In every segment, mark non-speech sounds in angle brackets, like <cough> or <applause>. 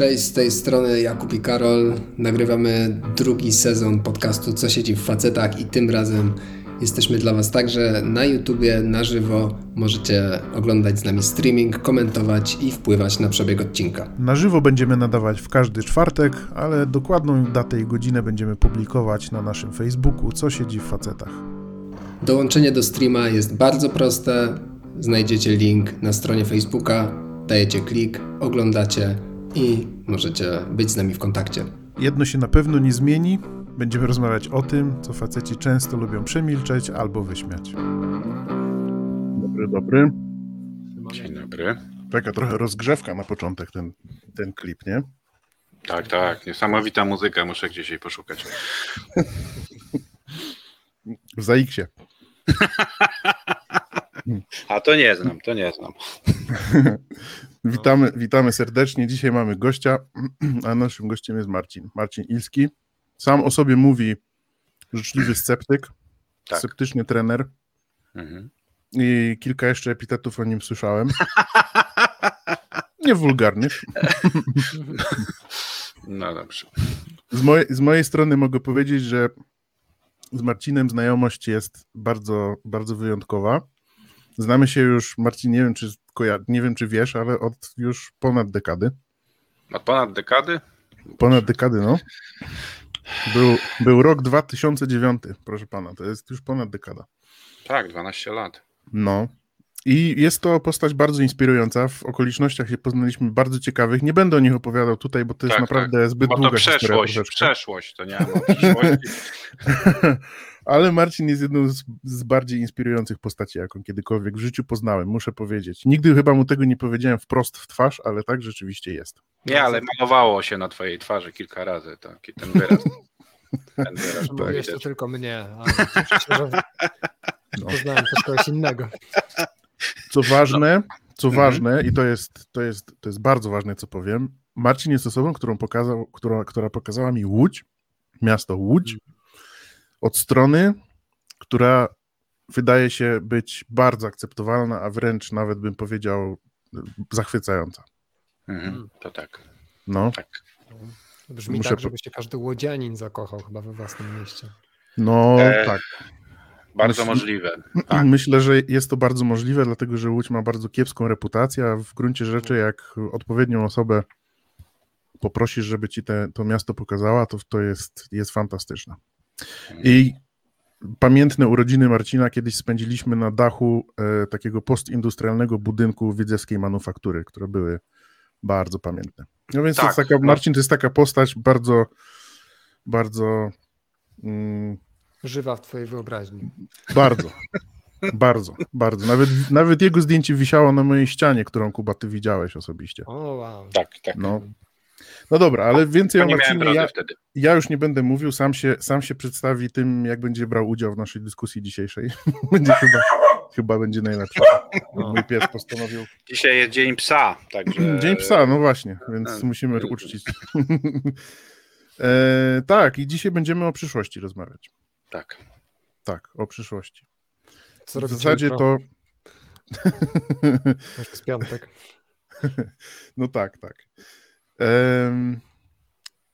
Cześć, z tej strony Jakub i Karol. Nagrywamy drugi sezon podcastu Co siedzi w facetach i tym razem jesteśmy dla Was także na YouTubie, na żywo. Możecie oglądać z nami streaming, komentować i wpływać na przebieg odcinka. Na żywo będziemy nadawać w każdy czwartek, ale dokładną datę i godzinę będziemy publikować na naszym Facebooku Co siedzi w facetach. Dołączenie do streama jest bardzo proste. Znajdziecie link na stronie Facebooka, dajecie klik, oglądacie i możecie być z nami w kontakcie. Jedno się na pewno nie zmieni. Będziemy rozmawiać o tym, co faceci często lubią przemilczeć albo wyśmiać. Dobry, dobry. Dzień dobry. Taka trochę rozgrzewka na początek ten, ten klip, nie? Tak, tak. Niesamowita muzyka. Muszę gdzieś jej poszukać. W Zaiksie. <laughs> A to nie znam, to nie znam. <laughs> witamy, witamy serdecznie. Dzisiaj mamy gościa, <clears throat> a naszym gościem jest Marcin. Marcin Ilski. Sam o sobie mówi życzliwy sceptyk, Tak. sceptyczny trener Mhm. i kilka jeszcze epitetów o nim słyszałem. <laughs> Nie wulgarnych. <laughs> No dobrze. Z, mojej z mojej strony mogę powiedzieć, że z Marcinem znajomość jest bardzo, bardzo wyjątkowa. Znamy się już, Marcin, nie wiem, czy, nie wiem, czy wiesz, ale od już ponad dekady. Od ponad dekady? Ponad dekady, no. Był, był rok 2009, proszę pana, to jest już ponad dekada. Tak, 12 lat. No. I jest to postać bardzo inspirująca. W okolicznościach się poznaliśmy bardzo ciekawych. Nie będę o nich opowiadał tutaj, bo to jest Tak, naprawdę zbyt Bo to długa historia przeszłość, troszeczkę. przeszłość, to nie ma przyszłości. <laughs> Ale Marcin jest jedną z, z bardziej inspirujących postaci, jaką kiedykolwiek w życiu poznałem, muszę powiedzieć. Nigdy chyba mu tego nie powiedziałem wprost w twarz, ale tak rzeczywiście jest. Nie, ale malowało się na twojej twarzy kilka razy taki ten wyraz. <laughs> Ten wyraz Tak. Mówisz to tylko mnie, ale cieszę się, że No. poznałem też kogoś innego. Co ważne, co Mhm. ważne, i to jest, to, jest, to jest bardzo ważne, co powiem, Marcin jest osobą, którą pokazał, która, która pokazała mi Łódź, miasto Łódź, od strony, która wydaje się być bardzo akceptowalna, a wręcz nawet bym powiedział zachwycająca. Mhm, to tak, No, tak. Brzmi Muszę tak, żeby się każdy łodzianin zakochał chyba we własnym mieście. no E, tak. Bardzo Myśl- możliwe. <clears throat> Tak. Myślę, że jest to bardzo możliwe, dlatego że Łódź ma bardzo kiepską reputację, a w gruncie rzeczy, jak odpowiednią osobę poprosisz, żeby ci te, to miasto pokazała, to to jest, jest fantastyczne. I pamiętne urodziny Marcina kiedyś spędziliśmy na dachu e, takiego postindustrialnego budynku widzewskiej manufaktury, które były bardzo pamiętne. No więc to Tak, jest taka, no. Marcin to jest taka postać bardzo, bardzo, mm, Żywa w twojej wyobraźni. bardzo, bardzo, bardzo. Nawet, nawet jego zdjęcie wisiało na mojej ścianie, którą Kuba ty widziałeś osobiście. O, wow. Tak, tak. No, no dobra, ale więcej To o Marcinie ja, ja już nie będę mówił, sam się, sam się przedstawi tym, jak będzie brał udział w naszej dyskusji dzisiejszej. <laughs> będzie chyba, chyba będzie najlepsze. No. Mój pies postanowił. Dzisiaj jest Dzień Psa, także... <clears throat> Dzień psa, no właśnie, więc musimy uczcić. <laughs> e, tak, i dzisiaj będziemy o przyszłości rozmawiać. Tak. Tak, o przyszłości. Co W zasadzie jutro? to. Już jest piątek. <laughs> No tak, tak.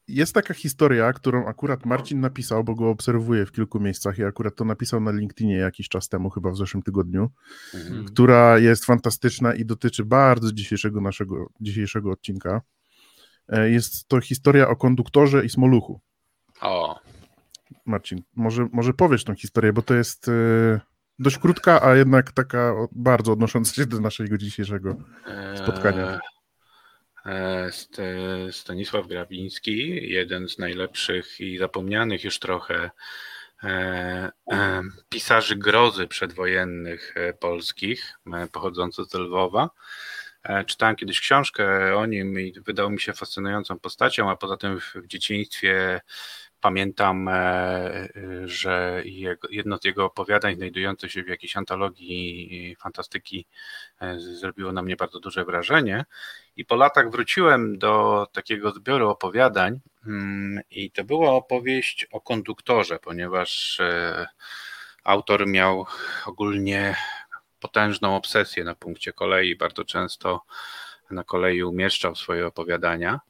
Jest taka historia, którą akurat Marcin napisał, bo go obserwuję w kilku miejscach i akurat to napisał na LinkedInie jakiś czas temu, chyba w zeszłym tygodniu, Mhm. która jest fantastyczna i dotyczy bardzo dzisiejszego naszego dzisiejszego odcinka. E, Jest to historia o konduktorze i smoluchu. O, Marcin, może, może powiesz tą historię, bo to jest e, dość krótka, a jednak taka bardzo odnosząca się do naszego dzisiejszego spotkania. E, St- Stanisław Grawiński, jeden z najlepszych i zapomnianych już trochę e, e, pisarzy grozy przedwojennych e, polskich, e, pochodzący z Lwowa. E, Czytałem kiedyś książkę o nim i wydał mi się fascynującą postacią, a poza tym w dzieciństwie pamiętam, e, e, że jedno z jego opowiadań znajdujące się w jakiejś antologii fantastyki e, zrobiło na mnie bardzo duże wrażenie. I po latach wróciłem do takiego zbioru opowiadań, mm, i to była opowieść o konduktorze, ponieważ autor miał ogólnie potężną obsesję na punkcie kolei, bardzo często na kolei umieszczał swoje opowiadania.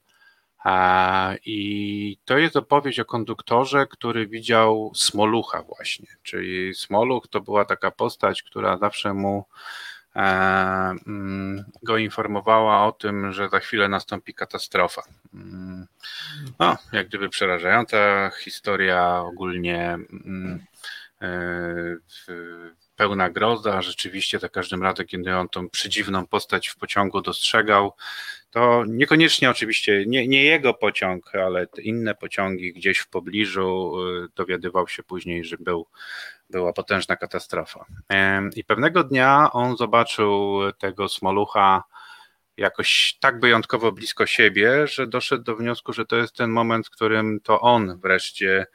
I to jest opowieść o konduktorze, który widział Smolucha właśnie, czyli Smoluch to była taka postać, która zawsze mu e, mm, go informowała o tym, że za chwilę nastąpi katastrofa. Mm. No, jak gdyby przerażająca historia, ogólnie mm, e, pełna groza. Rzeczywiście za każdym razem, kiedy on tą przedziwną postać w pociągu dostrzegał, to niekoniecznie oczywiście nie, nie jego pociąg, ale inne pociągi gdzieś w pobliżu y, dowiadywał się później, że był, była potężna katastrofa. I pewnego dnia on zobaczył tego smolucha jakoś tak wyjątkowo blisko siebie, że doszedł do wniosku, że to jest ten moment, w którym to on wreszcie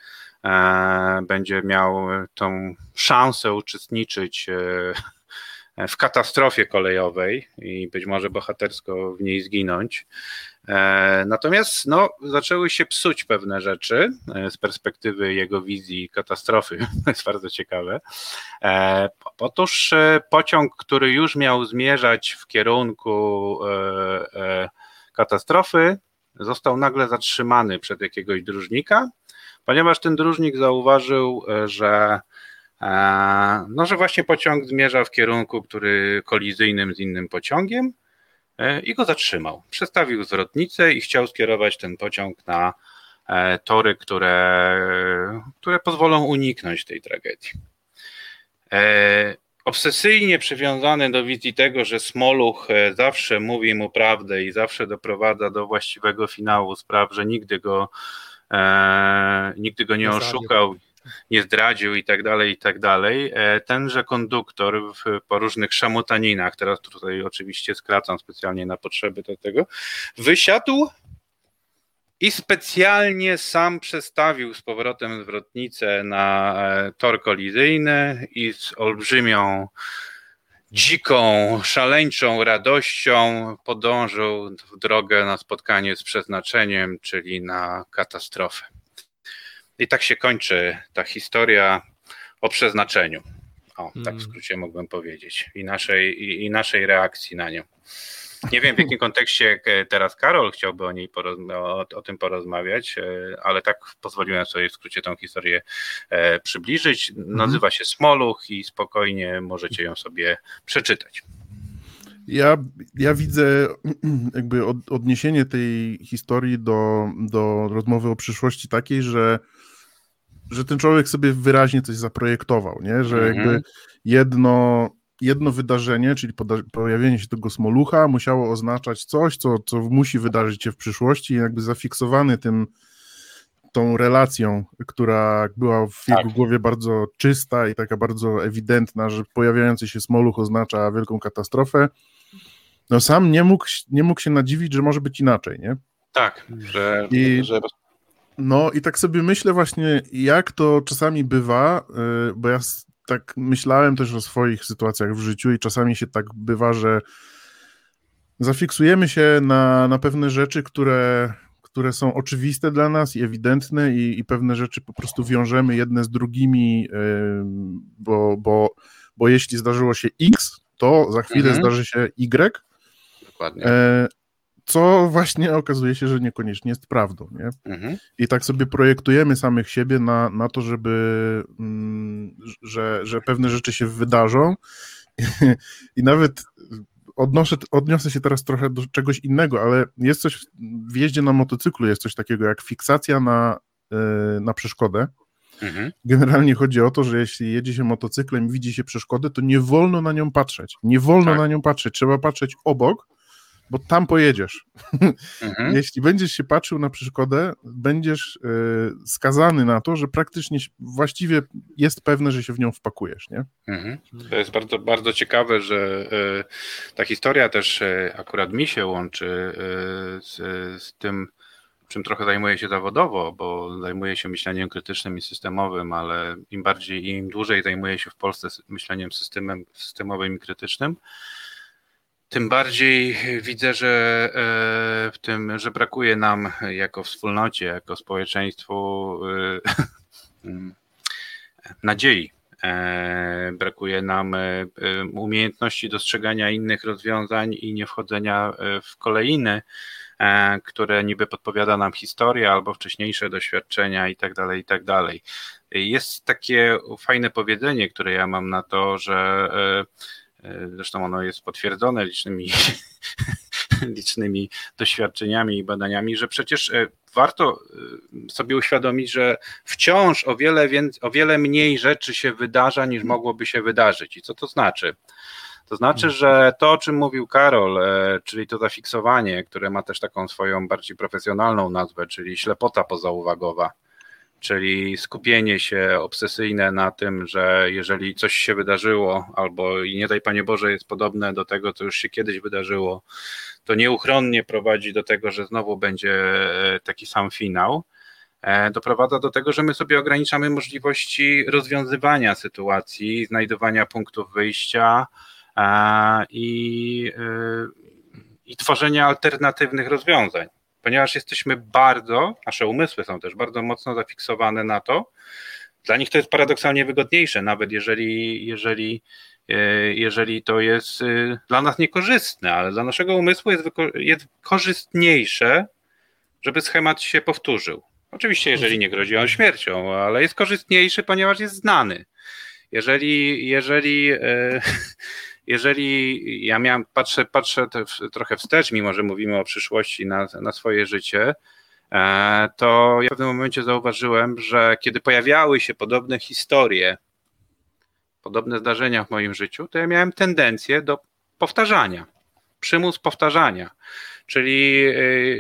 e, będzie miał tą szansę uczestniczyć e, w katastrofie kolejowej i być może bohatersko w niej zginąć. E, natomiast no, zaczęły się psuć pewne rzeczy e, z perspektywy jego wizji katastrofy. <laughs> To jest bardzo ciekawe. E, otóż pociąg, który już miał zmierzać w kierunku katastrofy, został nagle zatrzymany przed jakiegoś dróżnika, ponieważ ten dróżnik zauważył, że E, no, że właśnie pociąg zmierza w kierunku, który kolizyjnym z innym pociągiem e, i go zatrzymał. Przestawił zwrotnicę i chciał skierować ten pociąg na e, tory, które, które pozwolą uniknąć tej tragedii. Obsesyjnie przywiązany do wizji tego, że Smoluch zawsze mówi mu prawdę i zawsze doprowadza do właściwego finału spraw, że nigdy go, nigdy go nie oszukał nie zdradził i tak dalej, i tak dalej. E, tenże konduktor w, po różnych szamutaninach, teraz tutaj oczywiście skracam specjalnie na potrzeby do tego, wysiadł i specjalnie sam przestawił z powrotem zwrotnicę na e, tor kolizyjny i z olbrzymią dziką, szaleńczą radością podążył w drogę na spotkanie z przeznaczeniem, czyli na katastrofę. I tak się kończy ta historia o przeznaczeniu. O, tak w mm. skrócie mógłbym powiedzieć. I naszej, i, i naszej reakcji na nią. Nie wiem, w jakim kontekście e, teraz Karol chciałby o niej o, o, tym porozmawiać, e, ale tak pozwoliłem sobie w skrócie tą historię e, przybliżyć. Mhm. Nazywa się Smoluch i spokojnie możecie ją sobie przeczytać. Ja, ja widzę <clears throat> jakby od, odniesienie tej historii do, do rozmowy o przyszłości takiej, że że ten człowiek sobie wyraźnie coś zaprojektował, nie? że mhm. jakby jedno, jedno wydarzenie, czyli pojawienie się tego smolucha musiało oznaczać coś, co, co musi wydarzyć się w przyszłości jakby zafiksowany tym tą relacją, która była w tak. jego głowie bardzo czysta i taka bardzo ewidentna, że pojawiający się smoluch oznacza wielką katastrofę, no sam nie mógł, nie mógł się nadziwić, że może być inaczej, nie? Tak, że, I, że no i tak sobie myślę właśnie, jak to czasami bywa, y, bo ja tak myślałem też o swoich sytuacjach w życiu i czasami się tak bywa, że zafiksujemy się na, na pewne rzeczy, które, które są oczywiste dla nas i ewidentne i, i pewne rzeczy po prostu wiążemy jedne z drugimi, y, bo, bo, bo jeśli zdarzyło się X, to za chwilę mhm. zdarzy się Y. Dokładnie. Co właśnie okazuje się, że niekoniecznie jest prawdą. Nie? Mhm. I tak sobie projektujemy samych siebie na, na to, żeby, mm, że, że pewne rzeczy się wydarzą. <laughs> I nawet odnoszę, odniosę się teraz trochę do czegoś innego, ale jest coś w jeździe na motocyklu, jest coś takiego jak fiksacja na, e, na przeszkodę. Mhm. Generalnie chodzi o to, że jeśli jedzie się motocyklem i widzi się przeszkodę, to nie wolno na nią patrzeć. Nie wolno tak. na nią patrzeć. Trzeba patrzeć obok, bo tam pojedziesz. Mhm. <laughs> Jeśli będziesz się patrzył na przeszkodę, będziesz y, skazany na to, że praktycznie właściwie jest pewne, że się w nią wpakujesz, nie? Mhm. To jest bardzo, bardzo ciekawe, że y, ta historia też y, akurat mi się łączy z, z tym, czym trochę zajmuję się zawodowo, bo zajmuję się myśleniem krytycznym i systemowym, ale im bardziej, im dłużej zajmuję się w Polsce myśleniem systemem, systemowym i krytycznym, tym bardziej widzę, że e, w tym, że brakuje nam jako wspólnocie, jako społeczeństwu e, <laughs> mm, nadziei. E, brakuje nam umiejętności dostrzegania innych rozwiązań i nie wchodzenia w kolejny e, które niby podpowiada nam historia albo wcześniejsze doświadczenia i tak dalej, i tak. Jest takie fajne powiedzenie, które ja mam na to, że zresztą ono jest potwierdzone licznymi <laughs> licznymi doświadczeniami i badaniami, że przecież e, warto e, sobie uświadomić, że wciąż o wiele, o wiele mniej rzeczy się wydarza niż mogłoby się wydarzyć. I co to znaczy? To znaczy, że to, o czym mówił Karol, e, czyli to zafiksowanie, które ma też taką swoją bardziej profesjonalną nazwę, czyli ślepota pozauwagowa, czyli skupienie się obsesyjne na tym, że jeżeli coś się wydarzyło, albo i nie daj Panie Boże jest podobne do tego, co już się kiedyś wydarzyło, to nieuchronnie prowadzi do tego, że znowu będzie e, taki sam finał. E, doprowadza do tego, że my sobie ograniczamy możliwości rozwiązywania sytuacji, znajdowania punktów wyjścia e, i, i tworzenia alternatywnych rozwiązań ponieważ jesteśmy bardzo, nasze umysły są też bardzo mocno zafiksowane na to, dla nich to jest paradoksalnie wygodniejsze, nawet jeżeli, jeżeli, e, jeżeli to jest e, dla nas niekorzystne, ale dla naszego umysłu jest, jest korzystniejsze, żeby schemat się powtórzył. Oczywiście, jeżeli nie grozi on śmiercią, ale jest korzystniejszy, ponieważ jest znany. Jeżeli, jeżeli e, <laughs> jeżeli ja miałem, patrzę, patrzę trochę wstecz, mimo że mówimy o przyszłości na, na swoje życie, e, to ja w pewnym momencie zauważyłem, że kiedy pojawiały się podobne historie, podobne zdarzenia w moim życiu, to ja miałem tendencję do powtarzania, przymus powtarzania. Czyli e,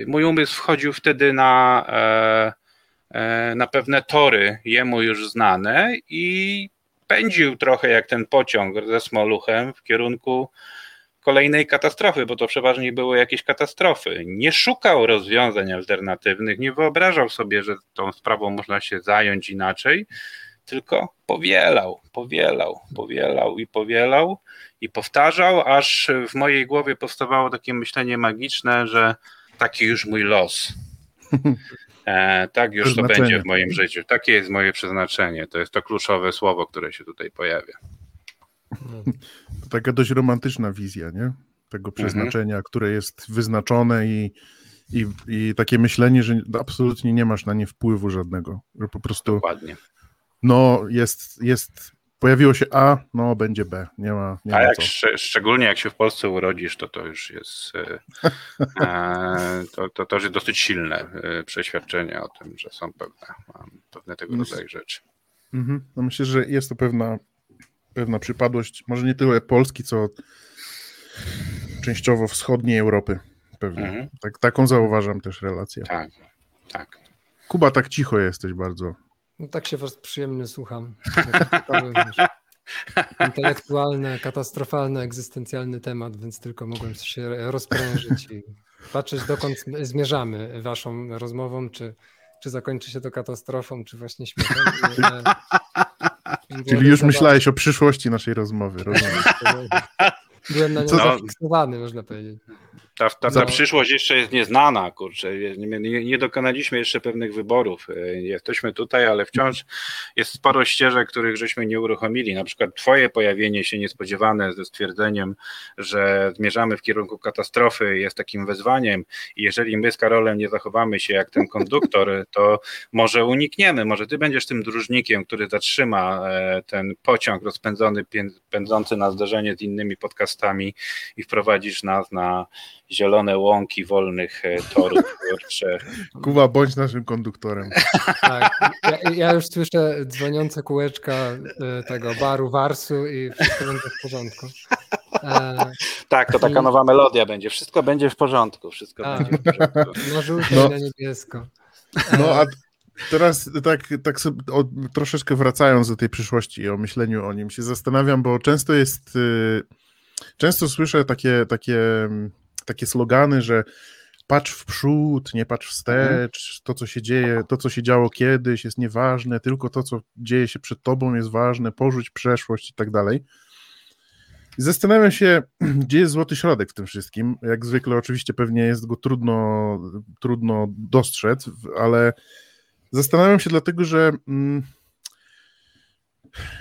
mój umysł wchodził wtedy na, e, na pewne tory jemu już znane i pędził trochę jak ten pociąg ze smoluchem w kierunku kolejnej katastrofy, bo to przeważnie były jakieś katastrofy. Nie szukał rozwiązań alternatywnych, nie wyobrażał sobie, że tą sprawą można się zająć inaczej, tylko powielał, powielał, powielał i powielał i powtarzał, aż w mojej głowie powstawało takie myślenie magiczne, że taki już mój los. <laughs> E, tak już to będzie w moim życiu. Takie jest moje przeznaczenie. To jest to kluczowe słowo, które się tutaj pojawia. To taka dość romantyczna wizja, nie? Tego mhm. przeznaczenia, mhm. które jest wyznaczone i, i, i takie myślenie, że absolutnie nie masz na nie wpływu żadnego. Że po prostu. Dokładnie. No, jest, jest pojawiło się A, no będzie B. Nie ma, nie A ma jak. Szcz szczególnie jak się w Polsce urodzisz, to to już jest e, <laughs> e, to, to, to jest dosyć silne e, przeświadczenie o tym, że są pewne, pewne tego rodzaju rzeczy. Mhm. No myślę, że jest to pewna, pewna przypadłość, może nie tyle Polski, co częściowo wschodniej Europy pewnie. Mhm. Tak, taką zauważam też relację. Tak, tak. Kuba, tak cicho jesteś bardzo. No tak się was przyjemnie słucham. Intelektualny, katastrofalny, egzystencjalny temat, więc tylko mogłem się rozprężyć i patrzeć, dokąd zmierzamy waszą rozmową, czy, czy zakończy się to katastrofą, czy właśnie śmiechem. Czyli już myślałeś o przyszłości naszej rozmowy, rozumiem. Byłem na nią no. zafiksowany, można powiedzieć. Ta, ta, ta przyszłość jeszcze jest nieznana, kurczę. Nie, nie, dokonaliśmy jeszcze pewnych wyborów. E, jesteśmy tutaj, ale wciąż jest sporo ścieżek, których żeśmy nie uruchomili. Na przykład twoje pojawienie się niespodziewane ze stwierdzeniem, że zmierzamy w kierunku katastrofy jest takim wezwaniem i jeżeli my z Karolem nie zachowamy się jak ten konduktor, to może unikniemy, może ty będziesz tym dróżnikiem, który zatrzyma e, ten pociąg rozpędzony, pędzący na zderzenie z innymi podcastami i wprowadzisz nas na zielone łąki wolnych e, torów <laughs> wyborczych. Kuba, bądź naszym konduktorem. <laughs> Tak, ja, ja, już słyszę dzwoniące kółeczka e, tego baru Warsu i wszystko będzie w porządku. E... Tak, to taka nowa melodia będzie. Wszystko będzie w porządku. Wszystko a, będzie w porządku. <laughs> Na żółto no. i na niebiesko. No a teraz tak, tak sobie o, troszeczkę wracając do tej przyszłości i o myśleniu o nim się zastanawiam, bo często jest... Y, często słyszę takie, takie takie slogany, że patrz w przód, nie patrz wstecz, to co się dzieje, to co się działo kiedyś jest nieważne, tylko to co dzieje się przed tobą jest ważne, porzuć przeszłość i tak dalej. Zastanawiam się, <clears throat> gdzie jest złoty środek w tym wszystkim. Jak zwykle, oczywiście, pewnie jest go trudno, trudno dostrzec, ale zastanawiam się dlatego, że mm,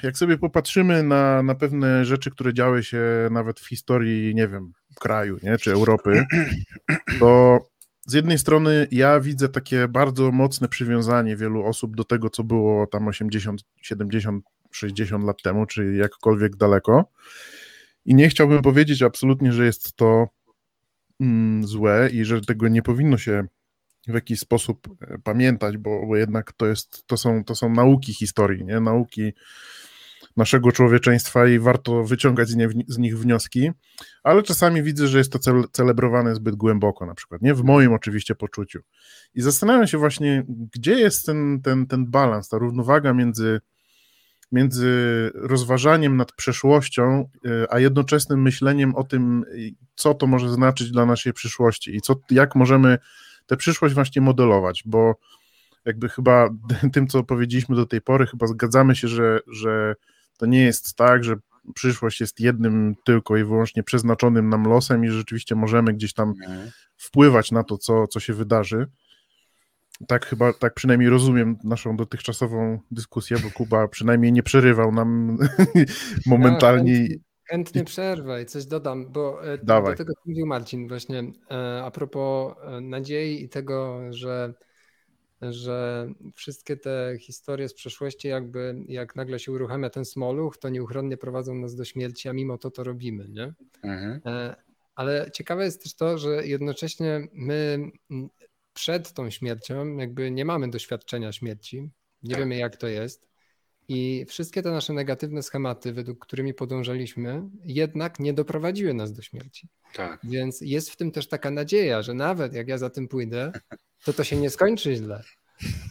jak sobie popatrzymy na, na pewne rzeczy, które działy się nawet w historii, nie wiem, kraju, nie, czy Europy, to z jednej strony ja widzę takie bardzo mocne przywiązanie wielu osób do tego, co było tam 80, 70, 60 lat temu, czy jakkolwiek daleko. I nie chciałbym powiedzieć absolutnie, że jest to mm, złe i że tego nie powinno się w jakiś sposób e, pamiętać, bo, bo jednak to, jest, to, są, to są nauki historii, nie? nauki naszego człowieczeństwa i warto wyciągać z, nie, z nich wnioski, ale czasami widzę, że jest to cel, celebrowane zbyt głęboko, na przykład, nie w moim oczywiście poczuciu. I zastanawiam się właśnie, gdzie jest ten, ten, ten balans, ta równowaga między, między rozważaniem nad przeszłością, e, a jednoczesnym myśleniem o tym, co to może znaczyć dla naszej przyszłości i co, jak możemy tę przyszłość właśnie modelować, bo jakby chyba <laughs> tym, co powiedzieliśmy do tej pory, chyba zgadzamy się, że, że to nie jest tak, że przyszłość jest jednym tylko i wyłącznie przeznaczonym nam losem i rzeczywiście możemy gdzieś tam mhm. wpływać na to, co, co się wydarzy. Tak chyba, tak przynajmniej rozumiem naszą dotychczasową dyskusję, bo Kuba przynajmniej nie przerywał nam <laughs> momentalnie. Chętnie, przerwę i coś dodam, bo e, Dawaj. do tego mówił Marcin właśnie e, a propos e, nadziei i tego, że że wszystkie te historie z przeszłości, jakby jak nagle się uruchamia ten smoluch, to nieuchronnie prowadzą nas do śmierci, a mimo to to robimy, nie? Mhm. Ale ciekawe jest też to, że jednocześnie my przed tą śmiercią jakby nie mamy doświadczenia śmierci, nie wiemy jak to jest i wszystkie te nasze negatywne schematy, według którymi podążaliśmy, jednak nie doprowadziły nas do śmierci. Tak. Więc jest w tym też taka nadzieja, że nawet jak ja za tym pójdę, to to się nie skończy źle.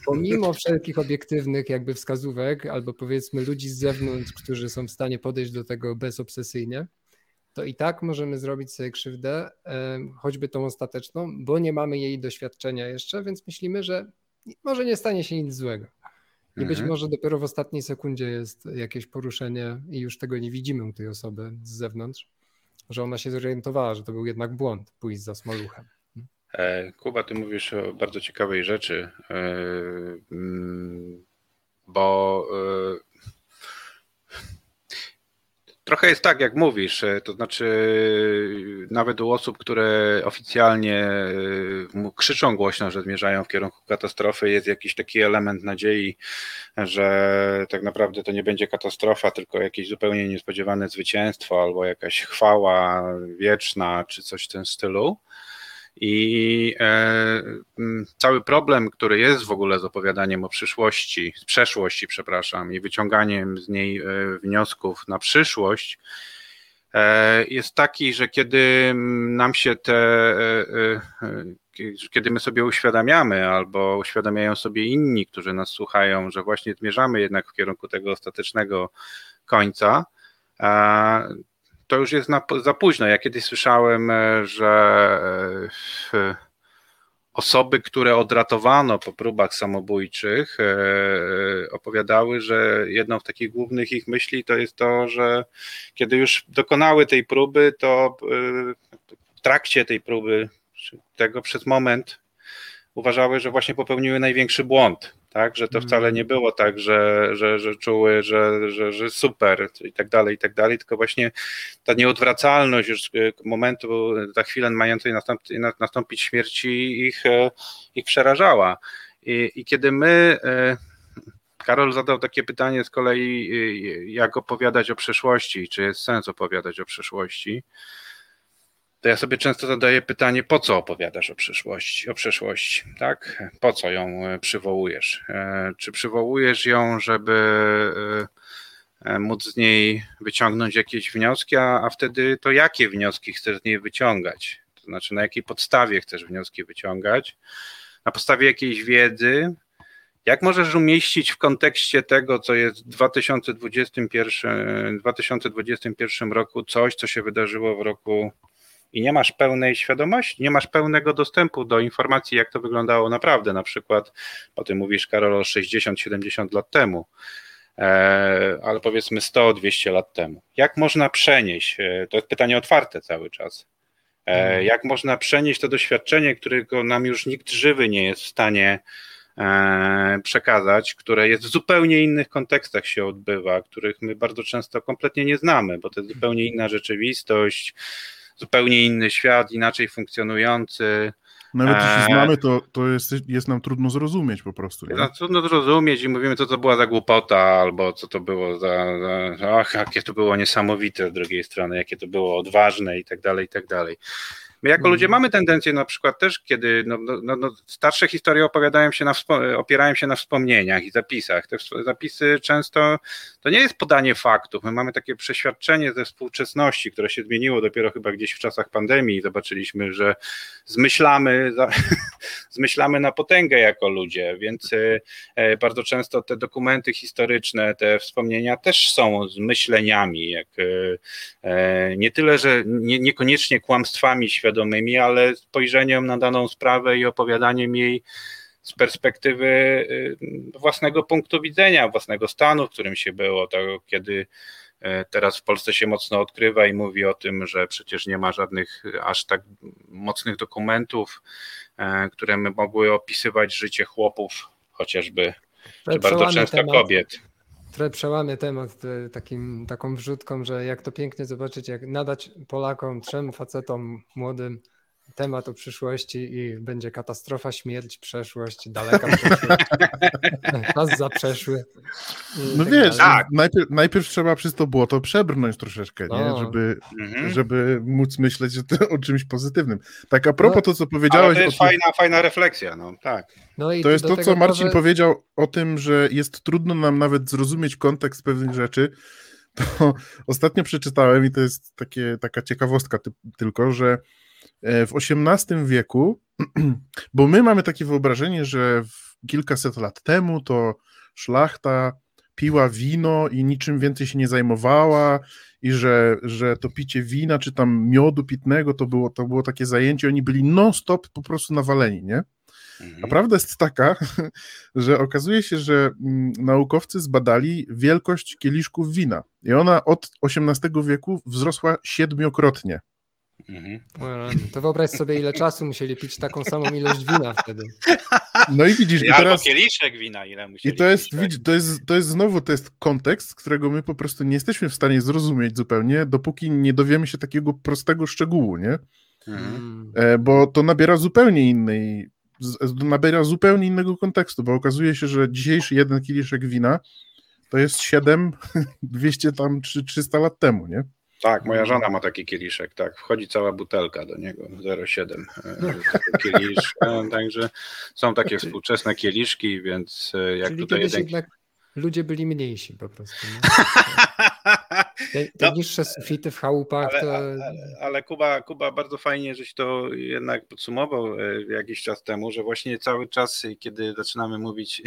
Pomimo wszelkich obiektywnych jakby wskazówek, albo powiedzmy ludzi z zewnątrz, którzy są w stanie podejść do tego bezobsesyjnie, to i tak możemy zrobić sobie krzywdę, choćby tą ostateczną, bo nie mamy jej doświadczenia jeszcze, więc myślimy, że może nie stanie się nic złego. I być mhm. może dopiero w ostatniej sekundzie jest jakieś poruszenie i już tego nie widzimy u tej osoby z zewnątrz, że ona się zorientowała, że to był jednak błąd pójść za smoluchem. E, Kuba, ty mówisz o bardzo ciekawej rzeczy, e, mm, bo e, Trochę jest tak, jak mówisz, to znaczy nawet u osób, które oficjalnie krzyczą głośno, że zmierzają w kierunku katastrofy, jest jakiś taki element nadziei, że tak naprawdę to nie będzie katastrofa, tylko jakieś zupełnie niespodziewane zwycięstwo albo jakaś chwała wieczna czy coś w tym stylu. I e, cały problem, który jest w ogóle z opowiadaniem o przyszłości, z przeszłości, przepraszam, i wyciąganiem z niej e, wniosków na przyszłość, e, jest taki, że kiedy nam się te, kiedy my sobie uświadamiamy, albo uświadamiają sobie inni, którzy nas słuchają, że właśnie zmierzamy jednak w kierunku tego ostatecznego końca, to już jest na, za późno. Ja kiedyś słyszałem, e, że e, osoby, które odratowano po próbach samobójczych, e, opowiadały, że jedną z takich głównych ich myśli to jest to, że kiedy już dokonały tej próby, to w trakcie tej próby, tego przez moment uważały, że właśnie popełniły największy błąd tak, że to mhm. wcale nie było tak, że, że, że czuły, że, że, że super i tak dalej, i tak dalej, tylko właśnie ta nieodwracalność już momentu, za chwilę mającej nastąpić, nastąpić śmierci ich, e, ich przerażała. I, I kiedy my e, Karol zadał takie pytanie z kolei, e, jak opowiadać o przeszłości, czy jest sens opowiadać o przeszłości to ja sobie często zadaję pytanie, po co opowiadasz o przyszłości, o przeszłości, tak? Po co ją e, przywołujesz? E, czy przywołujesz ją, żeby e, móc z niej wyciągnąć jakieś wnioski, a, a wtedy to jakie wnioski chcesz z niej wyciągać? To znaczy, na jakiej podstawie chcesz wnioski wyciągać? Na podstawie jakiejś wiedzy, jak możesz umieścić w kontekście tego, co jest w 2021, 2021 roku, coś, co się wydarzyło w roku i nie masz pełnej świadomości, nie masz pełnego dostępu do informacji, jak to wyglądało naprawdę, na przykład, o tym mówisz, Karol, 60-70 lat temu, e, ale powiedzmy 100-200 lat temu. Jak można przenieść, e, to jest pytanie otwarte cały czas, e, mhm. jak można przenieść to doświadczenie, którego nam już nikt żywy nie jest w stanie przekazać, które jest w zupełnie innych kontekstach się odbywa, których my bardzo często kompletnie nie znamy, bo to jest zupełnie inna rzeczywistość, zupełnie inny świat, inaczej funkcjonujący. Nawet jeśli Eee. znamy, to, to jest, jest nam trudno zrozumieć po prostu. Nie? No, trudno zrozumieć i mówimy, co to była za głupota, albo co to było za, za ach, jakie to było niesamowite z drugiej strony, jakie to było odważne i tak dalej, i tak dalej. My jako Mhm. ludzie mamy tendencję na przykład też, kiedy no, no, no, no, starsze historie opowiadają się na, opierają się na wspomnieniach i zapisach. Te zapisy często to nie jest podanie faktów. My mamy takie przeświadczenie ze współczesności, które się zmieniło dopiero chyba gdzieś w czasach pandemii. Zobaczyliśmy, że zmyślamy, <laughs> zmyślamy na potęgę jako ludzie, więc e, e, bardzo często te dokumenty historyczne, te wspomnienia też są zmyśleniami, jak e, nie tyle, że nie, niekoniecznie kłamstwami świadomymi, ale spojrzeniem na daną sprawę i opowiadaniem jej z perspektywy y, własnego punktu widzenia, własnego stanu, w którym się było, to kiedy e, teraz w Polsce się mocno odkrywa i mówi o tym, że przecież nie ma żadnych aż tak mocnych dokumentów, które by mogły opisywać życie chłopów, chociażby, czy bardzo często temat. kobiet. Trochę przełamie temat e, takim, taką wrzutką, że jak to pięknie zobaczyć, jak nadać Polakom, trzem facetom młodym temat o przyszłości i będzie katastrofa, śmierć, przeszłość, daleka przeszłość, <laughs> czas zaprzeszły. No tak wiesz. Tak. najpierw, najpierw trzeba przez to błoto przebrnąć troszeczkę, nie? Żeby, Mhm. żeby móc myśleć o, tym- o czymś pozytywnym. Tak a propos No, to, co powiedziałeś to o jest tych- fajna, fajna refleksja, no tak. No i To jest to, co Marcin powiedział o tym, że jest trudno nam nawet zrozumieć kontekst pewnych rzeczy. To <laughs> ostatnio przeczytałem i to jest takie, taka ciekawostka ty, tylko, że w XVIII wieku, <clears throat> bo my mamy takie wyobrażenie, że kilkaset lat temu to szlachta piła wino i niczym więcej się nie zajmowała i że, że to picie wina czy tam miodu pitnego to było, to było takie zajęcie, oni byli non-stop po prostu nawaleni, nie? Mhm. A prawda jest taka, <laughs> że okazuje się, że mm, naukowcy zbadali wielkość kieliszków wina i ona od XVIII wieku wzrosła siedmiokrotnie. Mhm. To wyobraź sobie, ile czasu musieli pić taką samą ilość wina wtedy. No i widzisz, i teraz... kieliszek wina, ile musieli I to jest, pić, tak? widz- to, jest, to jest znowu to jest kontekst, którego my po prostu nie jesteśmy w stanie zrozumieć zupełnie, dopóki nie dowiemy się takiego prostego szczegółu, nie? Mhm. E, Bo to nabiera zupełnie innej, z- nabiera zupełnie innego kontekstu, bo okazuje się, że dzisiejszy jeden kieliszek wina to jest 7, 200 <laughs> tam czy 300 lat temu, nie? Tak, moja żona ma taki kieliszek, tak. Wchodzi cała butelka do niego, 0,7 e, tego kieliszka. <laughs> Także są takie Znaczy- współczesne kieliszki, więc e, jak Czyli tutaj jeden. jednak ludzie byli mniejsi po prostu. Nie? <laughs> Te, te No, niższe sufity w chałupach Ale, to... ale, ale Kuba, Kuba bardzo fajnie, żeś to jednak podsumował e, jakiś czas temu, że właśnie cały czas, kiedy zaczynamy mówić,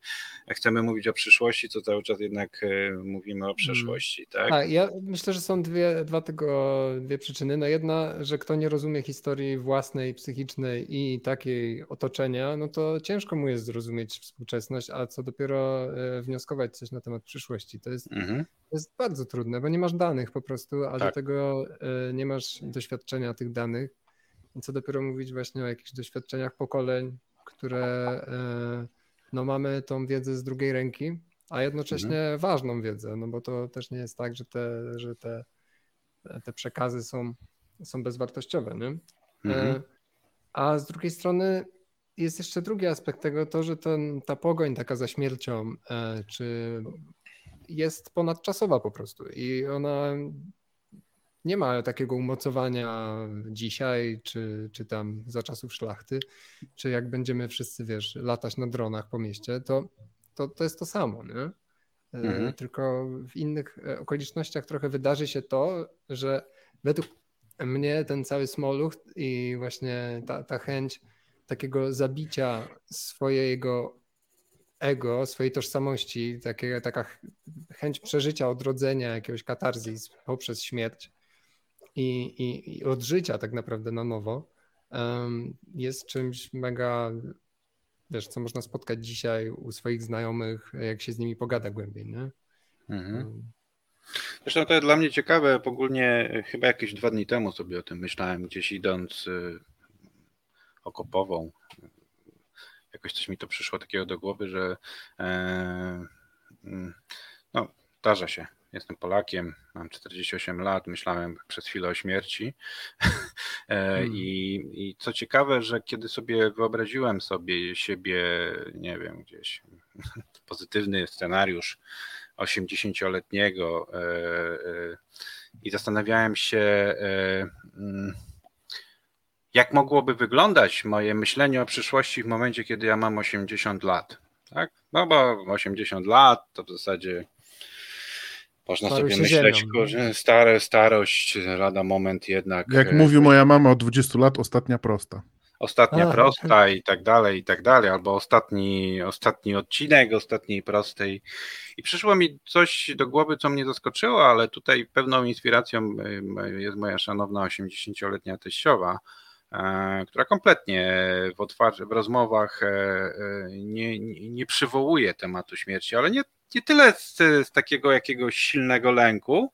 <laughs> chcemy mówić o przyszłości, to cały czas jednak e, mówimy o przeszłości, tak? Tak, ja myślę, że są dwie, dwa tego, dwie przyczyny. No jedna, że kto nie rozumie historii własnej, psychicznej i takiej otoczenia, no to ciężko mu jest zrozumieć współczesność, a co dopiero e, wnioskować coś na temat przyszłości. To jest, Mhm. Jest bardzo trudne, bo nie masz danych po prostu, a do Tak. tego e, nie masz doświadczenia tych danych. I co dopiero mówić właśnie o jakichś doświadczeniach pokoleń, które e, no mamy tą wiedzę z drugiej ręki, a jednocześnie ważną wiedzę, no bo to też nie jest tak, że te, że te, te przekazy są, są bezwartościowe, nie? Mhm. E, A z drugiej strony jest jeszcze drugi aspekt tego, to, że ten, ta pogoń taka za śmiercią, czy jest ponadczasowa po prostu i ona nie ma takiego umocowania dzisiaj, czy, czy tam za czasów szlachty, czy jak będziemy wszyscy, wiesz, latać na dronach po mieście, to, to, to jest to samo, nie? E, Mhm. Tylko w innych okolicznościach trochę wydarzy się to, że według mnie ten cały smoluch i właśnie ta, ta chęć takiego zabicia swojego ego, swojej tożsamości, takie, taka ch- chęć przeżycia, odrodzenia, jakiegoś katarzis poprzez śmierć i, i, i odżycia tak naprawdę na nowo, em, jest czymś mega, wiesz, co można spotkać dzisiaj u swoich znajomych, jak się z nimi pogada głębiej, nie? Mhm. Zresztą to jest dla mnie ciekawe, ogólnie chyba jakieś dwa dni temu sobie o tym myślałem, gdzieś idąc y, okopową. Jakoś coś mi to przyszło takiego do głowy, że e, mm, no, zdarza się. Jestem Polakiem, mam 48 lat, myślałem przez chwilę o śmierci. <laughs> Hmm. I, I co ciekawe, że kiedy sobie wyobraziłem sobie siebie, nie wiem, gdzieś <laughs> pozytywny scenariusz 80-letniego i zastanawiałem się, mm, jak mogłoby wyglądać moje myślenie o przyszłości w momencie, kiedy ja mam 80 lat. Tak? No bo 80 lat to w zasadzie można sobie myśleć, że stare, starość, lada moment jednak. Jak e, mówi moja mama od 20 lat, ostatnia prosta. Ostatnia A. prosta i tak dalej, i tak dalej, albo ostatni, ostatni odcinek ostatniej prostej. I przyszło mi coś do głowy, co mnie zaskoczyło, ale tutaj pewną inspiracją jest moja szanowna 80-letnia teściowa, która kompletnie w, otwarcie, w rozmowach e, e, nie, nie, przywołuje tematu śmierci, ale nie, nie tyle z, z takiego jakiegoś silnego lęku,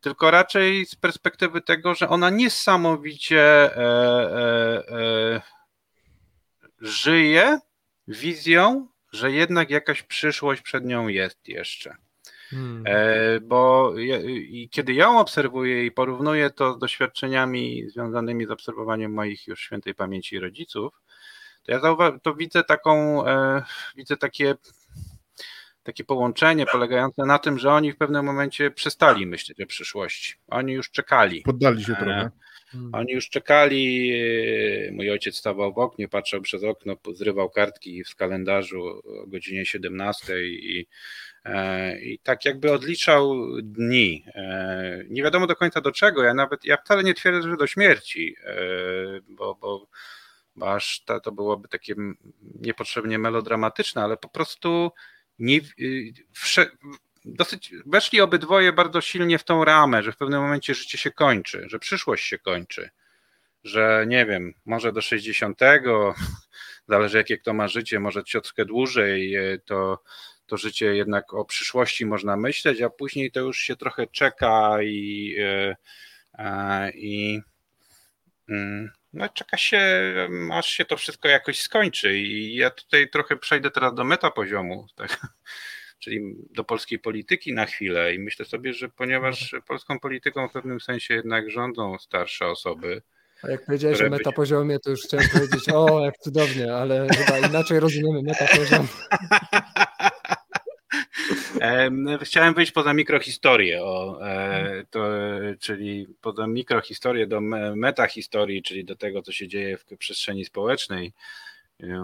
tylko raczej z perspektywy tego, że ona niesamowicie e, e, e, żyje wizją, że jednak jakaś przyszłość przed nią jest jeszcze. Hmm. E, bo i kiedy ją obserwuję i porównuję to z doświadczeniami związanymi z obserwowaniem moich już świętej pamięci rodziców, to ja zauwa- to widzę taką, e, widzę takie, takie połączenie polegające na tym, że oni w pewnym momencie przestali myśleć o przyszłości. Oni już czekali. Poddali się trochę. Hmm. Oni już czekali. Mój ojciec stawał w oknie, patrzył przez okno, zrywał kartki w kalendarzu o godzinie 17 i E, i tak jakby odliczał dni. E, nie wiadomo do końca do czego. Ja nawet, ja wcale nie twierdzę, że do śmierci, e, bo, bo, bo aż to, to byłoby takie niepotrzebnie melodramatyczne, ale po prostu nie, wsze, dosyć weszli obydwoje bardzo silnie w tą ramę, że w pewnym momencie życie się kończy, że przyszłość się kończy, że nie wiem, może do 60, <laughs> zależy jakie kto ma życie, może ciotkę dłużej, to to życie jednak o przyszłości można myśleć, a później to już się trochę czeka i, e, e, i mm, no, czeka się, aż się to wszystko jakoś skończy. I ja tutaj trochę przejdę teraz do metapoziomu, <laughs> tak? Czyli do polskiej polityki na chwilę. I myślę sobie, że ponieważ polską polityką w pewnym sensie jednak rządzą starsze osoby, a jak powiedziałeś o metapoziomie, to już chciałem powiedzieć, o, jak cudownie, ale chyba inaczej rozumiemy metapoziom. <laughs> Chciałem wyjść poza mikrohistorię, o, e, to, czyli poza mikrohistorię do metahistorii, czyli do tego, co się dzieje w przestrzeni społecznej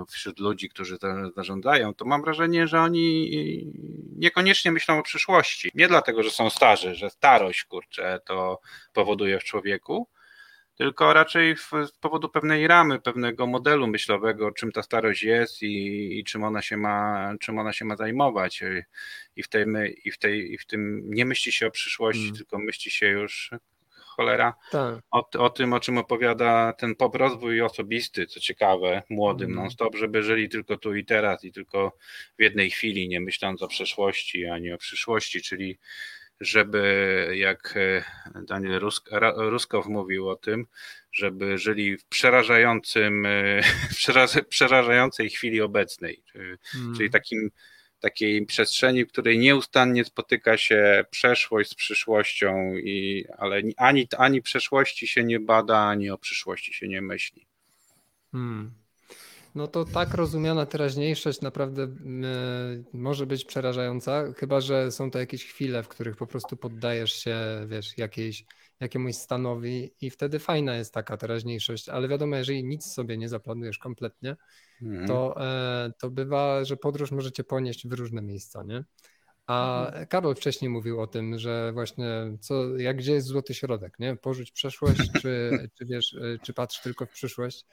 wśród ludzi, którzy zarządzają, to mam wrażenie, że oni niekoniecznie myślą o przyszłości. Nie dlatego, że są starzy, że starość, kurczę, to powoduje w człowieku, tylko raczej z powodu pewnej ramy, pewnego modelu myślowego, czym ta starość jest i, i, czym, ona się ma, czym ona się ma zajmować. I w, tej, i, w tej, I w tym nie myśli się o przyszłości, hmm. tylko myśli się już cholera tak. o, o, tym, o czym opowiada ten pop rozwój osobisty, co ciekawe, młodym hmm. non-stop, żeby żyli tylko tu i teraz i tylko w jednej chwili, nie myśląc o przeszłości ani o przyszłości, czyli żeby, jak e, Daniel Rusk, Ruskow mówił o tym, żeby żyli w przerażającym, e, <laughs> przerażającej chwili obecnej, czyli takim, takiej przestrzeni, w której nieustannie spotyka się przeszłość z przyszłością, i, ale ani, ani przeszłości się nie bada, ani o przyszłości się nie myśli. Hmm no to tak rozumiana teraźniejszość naprawdę może być przerażająca, chyba że są to jakieś chwile, w których po prostu poddajesz się, wiesz, jakiejś, jakiemuś stanowi i wtedy fajna jest taka teraźniejszość, ale wiadomo, jeżeli nic sobie nie zaplanujesz kompletnie, mhm. to, e, to bywa, że podróż możecie ponieść w różne miejsca, nie? A mhm. Karol wcześniej mówił o tym, że właśnie co, jak gdzie jest złoty środek, nie? Porzuć przeszłość, czy, <laughs> czy wiesz, e, czy patrz tylko w przyszłość.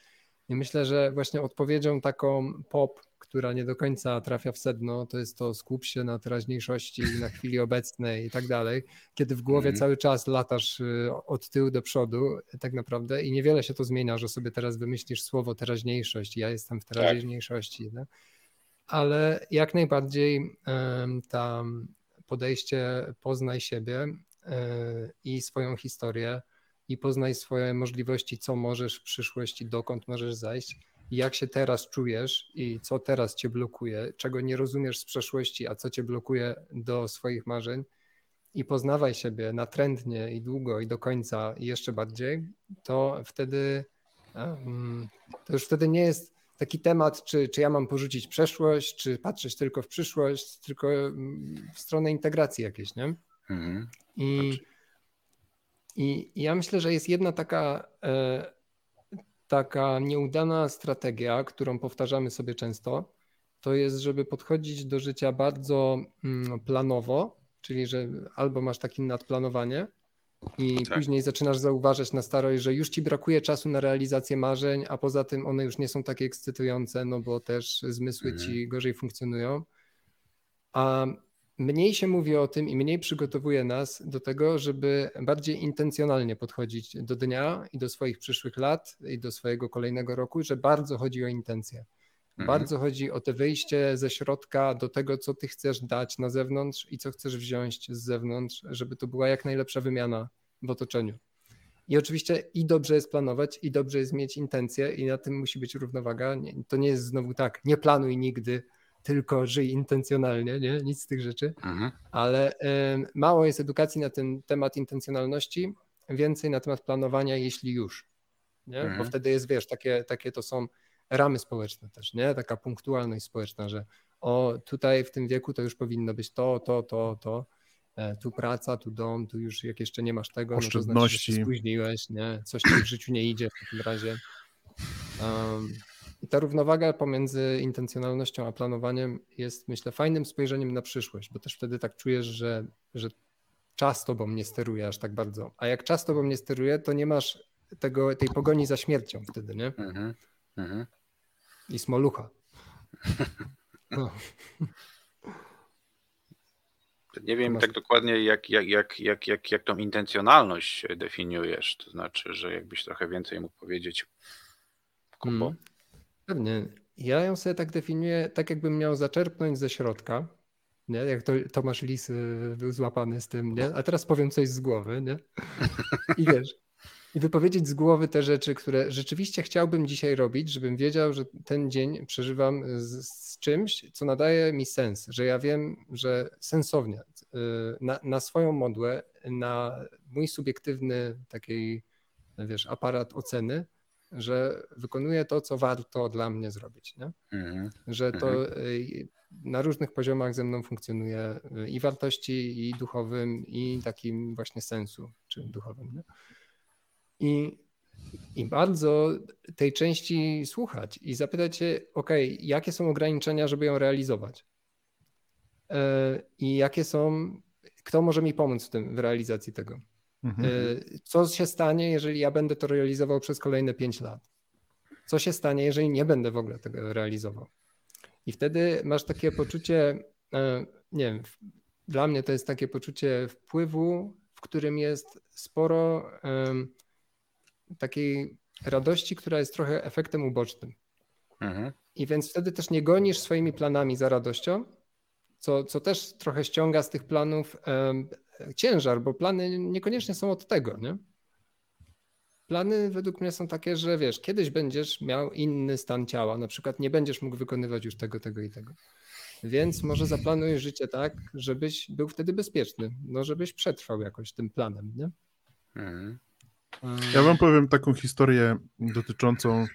I myślę, że właśnie odpowiedzią taką pop, która nie do końca trafia w sedno, to jest to skup się na teraźniejszości, na chwili obecnej i tak dalej, kiedy w głowie mm. cały czas latasz y, od tyłu do przodu tak naprawdę i niewiele się to zmienia, że sobie teraz wymyślisz słowo teraźniejszość, ja jestem w tak. teraźniejszości, tak. ale jak najbardziej tam podejście poznaj siebie y, i swoją historię, i poznaj swoje możliwości, co możesz w przyszłości, dokąd możesz zajść, jak się teraz czujesz i co teraz cię blokuje, czego nie rozumiesz z przeszłości, a co cię blokuje do swoich marzeń. i poznawaj siebie natrętnie i długo i do końca i jeszcze bardziej, to wtedy to już wtedy nie jest taki temat, czy, czy ja mam porzucić przeszłość, czy patrzeć tylko w przyszłość, tylko w stronę integracji jakiejś, nie? Mhm. I, i, ja myślę, że jest jedna taka, e, taka nieudana strategia, którą powtarzamy sobie często, to jest, żeby podchodzić do życia bardzo mm, planowo, czyli że albo masz takie nadplanowanie i tak. później zaczynasz zauważać na starość, że już ci brakuje czasu na realizację marzeń, a poza tym one już nie są takie ekscytujące, no bo też zmysły mhm. ci gorzej funkcjonują. A mniej się mówi o tym i mniej przygotowuje nas do tego, żeby bardziej intencjonalnie podchodzić do dnia i do swoich przyszłych lat i do swojego kolejnego roku, że bardzo chodzi o intencje. Mhm. Bardzo chodzi o te wyjście ze środka do tego, co ty chcesz dać na zewnątrz i co chcesz wziąć z zewnątrz, żeby to była jak najlepsza wymiana w otoczeniu. I oczywiście i dobrze jest planować, i dobrze jest mieć intencje, i na tym musi być równowaga. To nie jest znowu tak, nie planuj nigdy, tylko żyj intencjonalnie, nie? nic z tych rzeczy. Mhm. Ale mało jest edukacji na ten temat intencjonalności, więcej na temat planowania, jeśli już. Nie? Mhm. Bo wtedy jest, wiesz, takie, takie to są ramy społeczne też, nie? Taka punktualność społeczna, że o tutaj w tym wieku to już powinno być to, to, to, to. E, tu praca, tu dom, tu już jak jeszcze nie masz tego, no to znaczy, że się spóźniłeś, nie? coś ci w życiu nie idzie w takim razie. Um, I ta równowaga pomiędzy intencjonalnością a planowaniem jest, myślę, fajnym spojrzeniem na przyszłość, bo też wtedy tak czujesz, że, że czas tobą nie steruje aż tak bardzo. A jak czas tobą nie steruje, to nie masz tego, tej pogoni za śmiercią wtedy, nie? Mhm, mhm. I smolucha. <laughs> No. Nie wiem tak dokładnie, jak, jak, jak, jak, jak, jak tą intencjonalność definiujesz. To znaczy, że jakbyś trochę więcej mógł powiedzieć. Kubo. Pewnie. Ja ją sobie tak definiuję, tak jakbym miał zaczerpnąć ze środka. Nie? Jak to Tomasz Lis był złapany z tym, nie? A teraz powiem coś z głowy, nie? I wiesz, i wypowiedzieć z głowy te rzeczy, które rzeczywiście chciałbym dzisiaj robić, żebym wiedział, że ten dzień przeżywam z, z czymś, co nadaje mi sens, że ja wiem, że sensownie y, na, na swoją modłę, na mój subiektywny taki, wiesz, aparat oceny, że wykonuję to, co warto dla mnie zrobić. Nie? Mhm. Że to mhm. y, na różnych poziomach ze mną funkcjonuje y, i wartości, i duchowym, i takim właśnie sensu, czy duchowym. Nie? I, I bardzo tej części słuchać i zapytać się, ok, jakie są ograniczenia, żeby ją realizować? E, I jakie są, kto może mi pomóc w tym, w realizacji tego? Mhm. E, co się stanie, jeżeli ja będę to realizował przez kolejne 5 lat? Co się stanie, jeżeli nie będę w ogóle tego realizował? I wtedy masz takie poczucie, e, nie wiem, dla mnie to jest takie poczucie wpływu, w którym jest sporo takiej radości, która jest trochę efektem ubocznym. Mhm. I więc wtedy też nie gonisz swoimi planami za radością, co, co też trochę ściąga z tych planów ciężar, bo plany niekoniecznie są od tego, nie? Plany według mnie są takie, że wiesz, kiedyś będziesz miał inny stan ciała, na przykład nie będziesz mógł wykonywać już tego, tego i tego. Więc może zaplanuj życie tak, żebyś był wtedy bezpieczny, no żebyś przetrwał jakoś tym planem, nie? Mhm. Ja wam powiem taką historię dotyczącą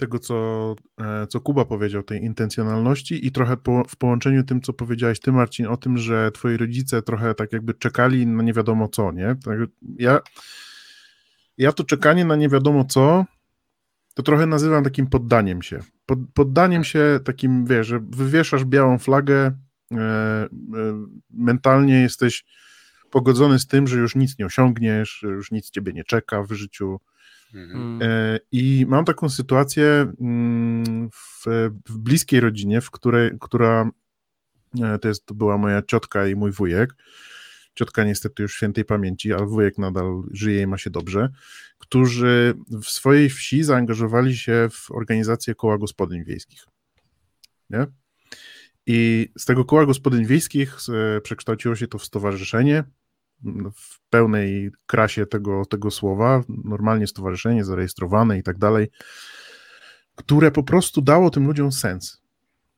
tego, co, e, co Kuba powiedział, tej intencjonalności i trochę po, w połączeniu tym, co powiedziałeś ty, Marcin, o tym, że twoi rodzice trochę tak jakby czekali na nie wiadomo co, nie? Tak, ja, ja to czekanie na nie wiadomo co, to trochę nazywam takim poddaniem się. Pod, poddaniem się takim, wiesz, że wywieszasz białą flagę, e, e, mentalnie jesteś pogodzony z tym, że już nic nie osiągniesz, że już nic ciebie nie czeka w życiu. Mhm. E, I mam taką sytuację mm, w, w, bliskiej rodzinie, w której, która e, to, jest, to była moja ciotka i mój wujek. Ciotka niestety już świętej pamięci, ale wujek nadal żyje i ma się dobrze, którzy w swojej wsi zaangażowali się w organizację koła gospodyń wiejskich. Nie? I z tego koła gospodyń wiejskich e, przekształciło się to w stowarzyszenie, w pełnej krasie tego, tego słowa, normalnie stowarzyszenie zarejestrowane i tak dalej, które po prostu dało tym ludziom sens.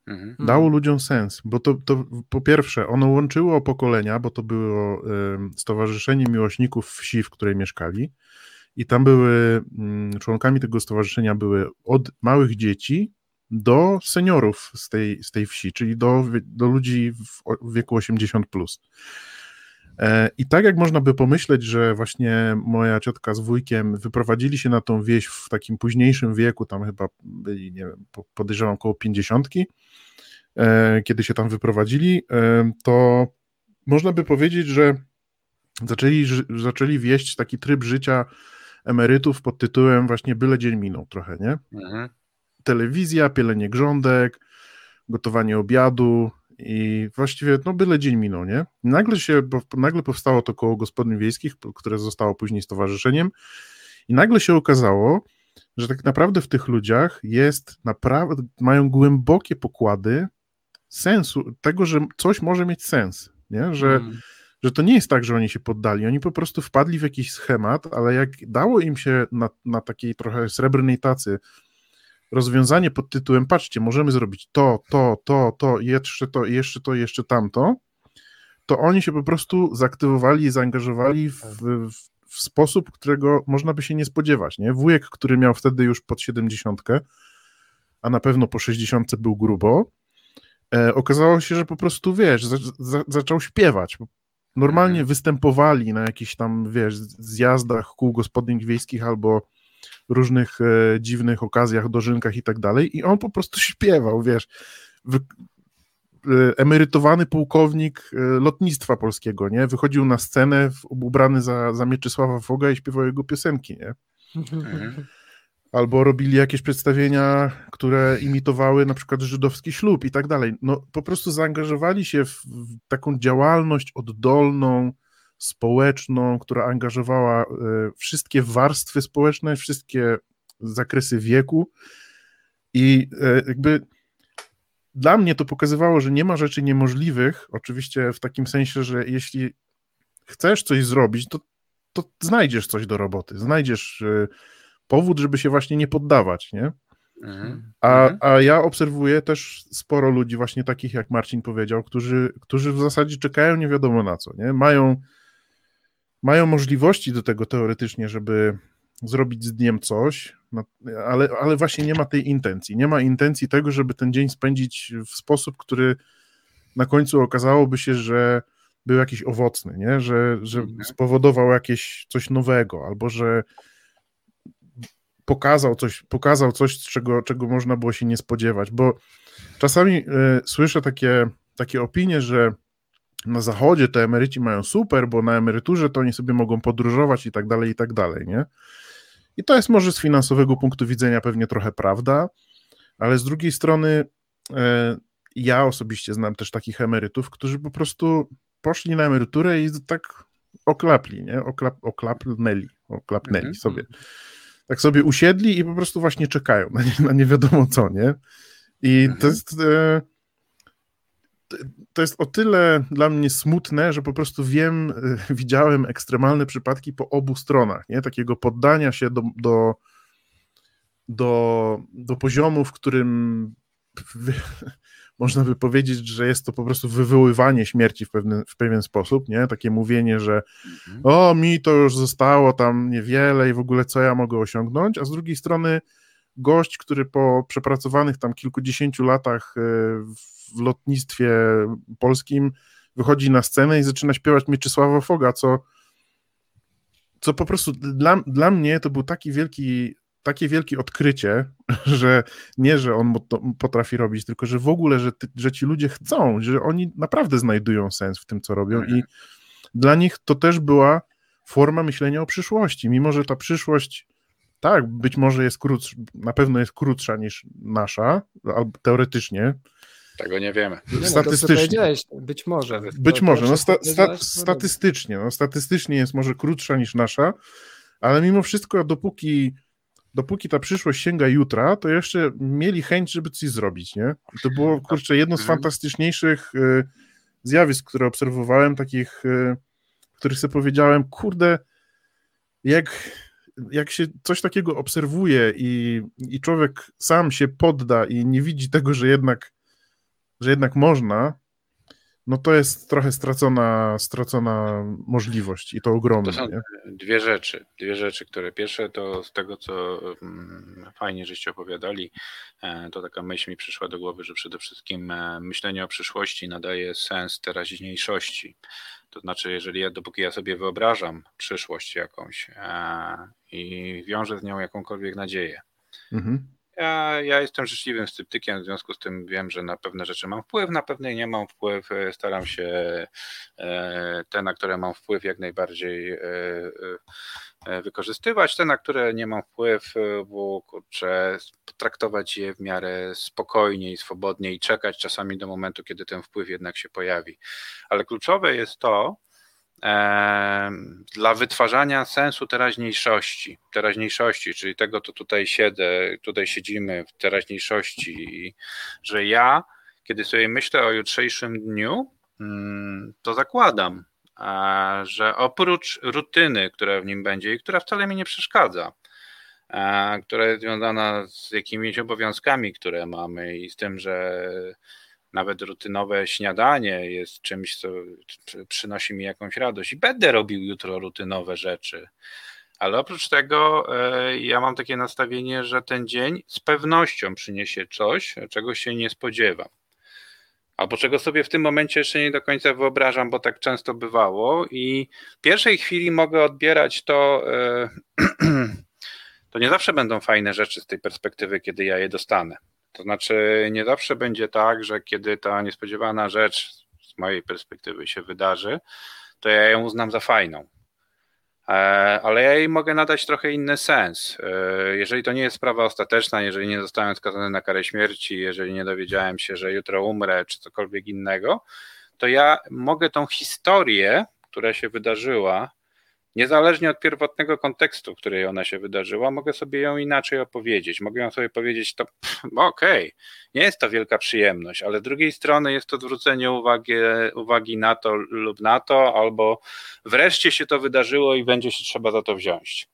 Mhm. dało ludziom sens, bo to, to po pierwsze, ono łączyło pokolenia, bo to było Stowarzyszenie Miłośników Wsi, w której mieszkali i tam były, mm, członkami tego stowarzyszenia były od małych dzieci do seniorów z tej, z tej wsi, czyli do, do ludzi w wieku 80+. Plus. E, I tak jak można by pomyśleć, że właśnie moja ciotka z wujkiem wyprowadzili się na tą wieś w takim późniejszym wieku, tam chyba byli, nie wiem, po- podejrzewam około pięćdziesiątki, e, kiedy się tam wyprowadzili, e, to można by powiedzieć, że zaczęli, zaczęli wieść taki tryb życia emerytów pod tytułem właśnie byle dzień minął trochę, nie? Mhm. telewizja, pielenie grządek, gotowanie obiadu i właściwie no byle dzień minął, nie? Nagle się, bo nagle powstało to koło gospodyń wiejskich, które zostało później stowarzyszeniem i nagle się okazało, że tak naprawdę w tych ludziach jest naprawdę, mają głębokie pokłady sensu, tego, że coś może mieć sens, nie? Że, Mm. że to nie jest tak, że oni się poddali, oni po prostu wpadli w jakiś schemat, ale jak dało im się na, na takiej trochę srebrnej tacy rozwiązanie pod tytułem, patrzcie, możemy zrobić to, to, to, to, jeszcze to, jeszcze to, jeszcze tamto, to oni się po prostu zaaktywowali i zaangażowali w, w, w sposób, którego można by się nie spodziewać. Nie? Wujek, który miał wtedy już pod 70, a na pewno po 60 był grubo, e, okazało się, że po prostu, wiesz, za, za, zaczął śpiewać. Normalnie Mhm. występowali na jakichś tam, wiesz, zjazdach kół gospodyń wiejskich albo różnych e, dziwnych okazjach, dożynkach i tak dalej i on po prostu śpiewał, wiesz, wy, e, emerytowany pułkownik e, lotnictwa polskiego, nie, wychodził na scenę w, ubrany za, za Mieczysława Foga i śpiewał jego piosenki, nie, Mhm. albo robili jakieś przedstawienia, które imitowały na przykład żydowski ślub i tak dalej. No po prostu zaangażowali się w, w taką działalność oddolną, społeczną, która angażowała e, wszystkie warstwy społeczne, wszystkie zakresy wieku i e, jakby dla mnie to pokazywało, że nie ma rzeczy niemożliwych, oczywiście w takim sensie, że jeśli chcesz coś zrobić, to, to znajdziesz coś do roboty, znajdziesz e, powód, żeby się właśnie nie poddawać, nie? Mhm. A, Mhm. a ja obserwuję też sporo ludzi właśnie takich, jak Marcin powiedział, którzy, którzy w zasadzie czekają nie wiadomo na co, nie? Mają, mają możliwości do tego teoretycznie, żeby zrobić z dniem coś, no, ale, ale właśnie nie ma tej intencji. Nie ma intencji tego, żeby ten dzień spędzić w sposób, który na końcu okazałoby się, że był jakiś owocny, nie? Że, że Mhm. spowodował jakieś coś nowego, albo że pokazał coś, pokazał coś czego, czego można było się nie spodziewać, bo czasami y, słyszę takie, takie opinie, że na zachodzie te emeryci mają super, bo na emeryturze to oni sobie mogą podróżować i tak dalej, i tak dalej, nie? I to jest może z finansowego punktu widzenia pewnie trochę prawda, ale z drugiej strony y, ja osobiście znam też takich emerytów, którzy po prostu poszli na emeryturę i tak oklapli, nie? Oklap, oklapnęli, oklapnęli Mhm. sobie tak sobie usiedli i po prostu właśnie czekają na nie, na nie wiadomo co, nie? I to Mhm. jest. E, to- jest o tyle dla mnie smutne, że po prostu wiem, <laughs> widziałem ekstremalne przypadki po obu stronach, nie? Takiego poddania się do, do, do, do poziomu, w którym wy, <laughs> można by powiedzieć, że jest to po prostu wywoływanie śmierci w, pewny, w pewien sposób, nie? Takie mówienie, że Mhm. o, mi to już zostało tam niewiele i w ogóle co ja mogę osiągnąć, a z drugiej strony gość, który po przepracowanych tam kilkudziesięciu latach e, w lotnictwie polskim wychodzi na scenę i zaczyna śpiewać Mieczysława Foga, co, co po prostu dla, dla mnie to był taki wielki, takie wielkie odkrycie, <laughs> że nie, że on potrafi robić, tylko że w ogóle, że, ty, że ci ludzie chcą, że oni naprawdę znajdują sens w tym, co robią. I dla nich to też była forma myślenia o przyszłości, mimo że ta przyszłość tak, być może jest krótsza, na pewno jest krótsza niż nasza, albo teoretycznie, Tego nie wiemy. Nie no, statystycznie. powiedziałeś, być może. Być To może, no sta, sta, to statystycznie, no statystycznie jest może krótsza niż nasza, ale mimo wszystko dopóki, dopóki ta przyszłość sięga jutra, to jeszcze mieli chęć, żeby coś zrobić, nie? I to było, kurczę, jedno z Mhm. fantastyczniejszych y, zjawisk, które obserwowałem, takich, y, których sobie powiedziałem, kurde, jak, jak się coś takiego obserwuje i, i człowiek sam się podda i nie widzi tego, że jednak że jednak można, no to jest trochę stracona, stracona możliwość i to ogromna. To są nie? dwie rzeczy. Dwie rzeczy, które pierwsze to z tego, co mm, fajnie żeście opowiadali, e, to taka myśl mi przyszła do głowy, że przede wszystkim e, myślenie o przyszłości nadaje sens teraźniejszości. To znaczy, jeżeli ja, dopóki ja sobie wyobrażam przyszłość jakąś e, i wiążę z nią jakąkolwiek nadzieję, Mhm. Ja, ja jestem życzliwym sceptykiem, w związku z tym wiem, że na pewne rzeczy mam wpływ, na pewne nie mam wpływ. e, Staram się e, te, na które mam wpływ, jak najbardziej e, e, wykorzystywać, te, na które nie mam wpływ, e, bo kurczę, traktować je w miarę spokojnie i swobodnie i czekać czasami do momentu, kiedy ten wpływ jednak się pojawi. Ale kluczowe jest to, dla wytwarzania sensu teraźniejszości, teraźniejszości, czyli tego, to tutaj siedzę, tutaj siedzimy w teraźniejszości, i że ja, kiedy sobie myślę o jutrzejszym dniu, mm, to zakładam, że oprócz rutyny, która w nim będzie i która wcale mi nie przeszkadza, która jest związana z jakimiś obowiązkami, które mamy i z tym, że nawet rutynowe śniadanie jest czymś, co przy- przynosi mi jakąś radość i będę robił jutro rutynowe rzeczy. Ale oprócz tego e, ja mam takie nastawienie, że ten dzień z pewnością przyniesie coś, czego się nie spodziewam. Albo czego sobie w tym momencie jeszcze nie do końca wyobrażam, bo tak często bywało. I w pierwszej chwili mogę odbierać to. e, <clears throat> To nie zawsze będą fajne rzeczy z tej perspektywy, kiedy ja je dostanę. To znaczy, nie zawsze będzie tak, że kiedy ta niespodziewana rzecz z mojej perspektywy się wydarzy, to ja ją uznam za fajną. E, Ale ja jej mogę nadać trochę inny sens. E, Jeżeli to nie jest sprawa ostateczna, jeżeli nie zostałem skazany na karę śmierci, jeżeli nie dowiedziałem się, że jutro umrę, czy cokolwiek innego, to ja mogę tą historię, która się wydarzyła, niezależnie od pierwotnego kontekstu, w której ona się wydarzyła, mogę sobie ją inaczej opowiedzieć. Mogę ją sobie powiedzieć, to okej, nie jest to wielka przyjemność, ale z drugiej strony jest to zwrócenie uwagi, uwagi na to lub na to, albo wreszcie się to wydarzyło i będzie się trzeba za to wziąć.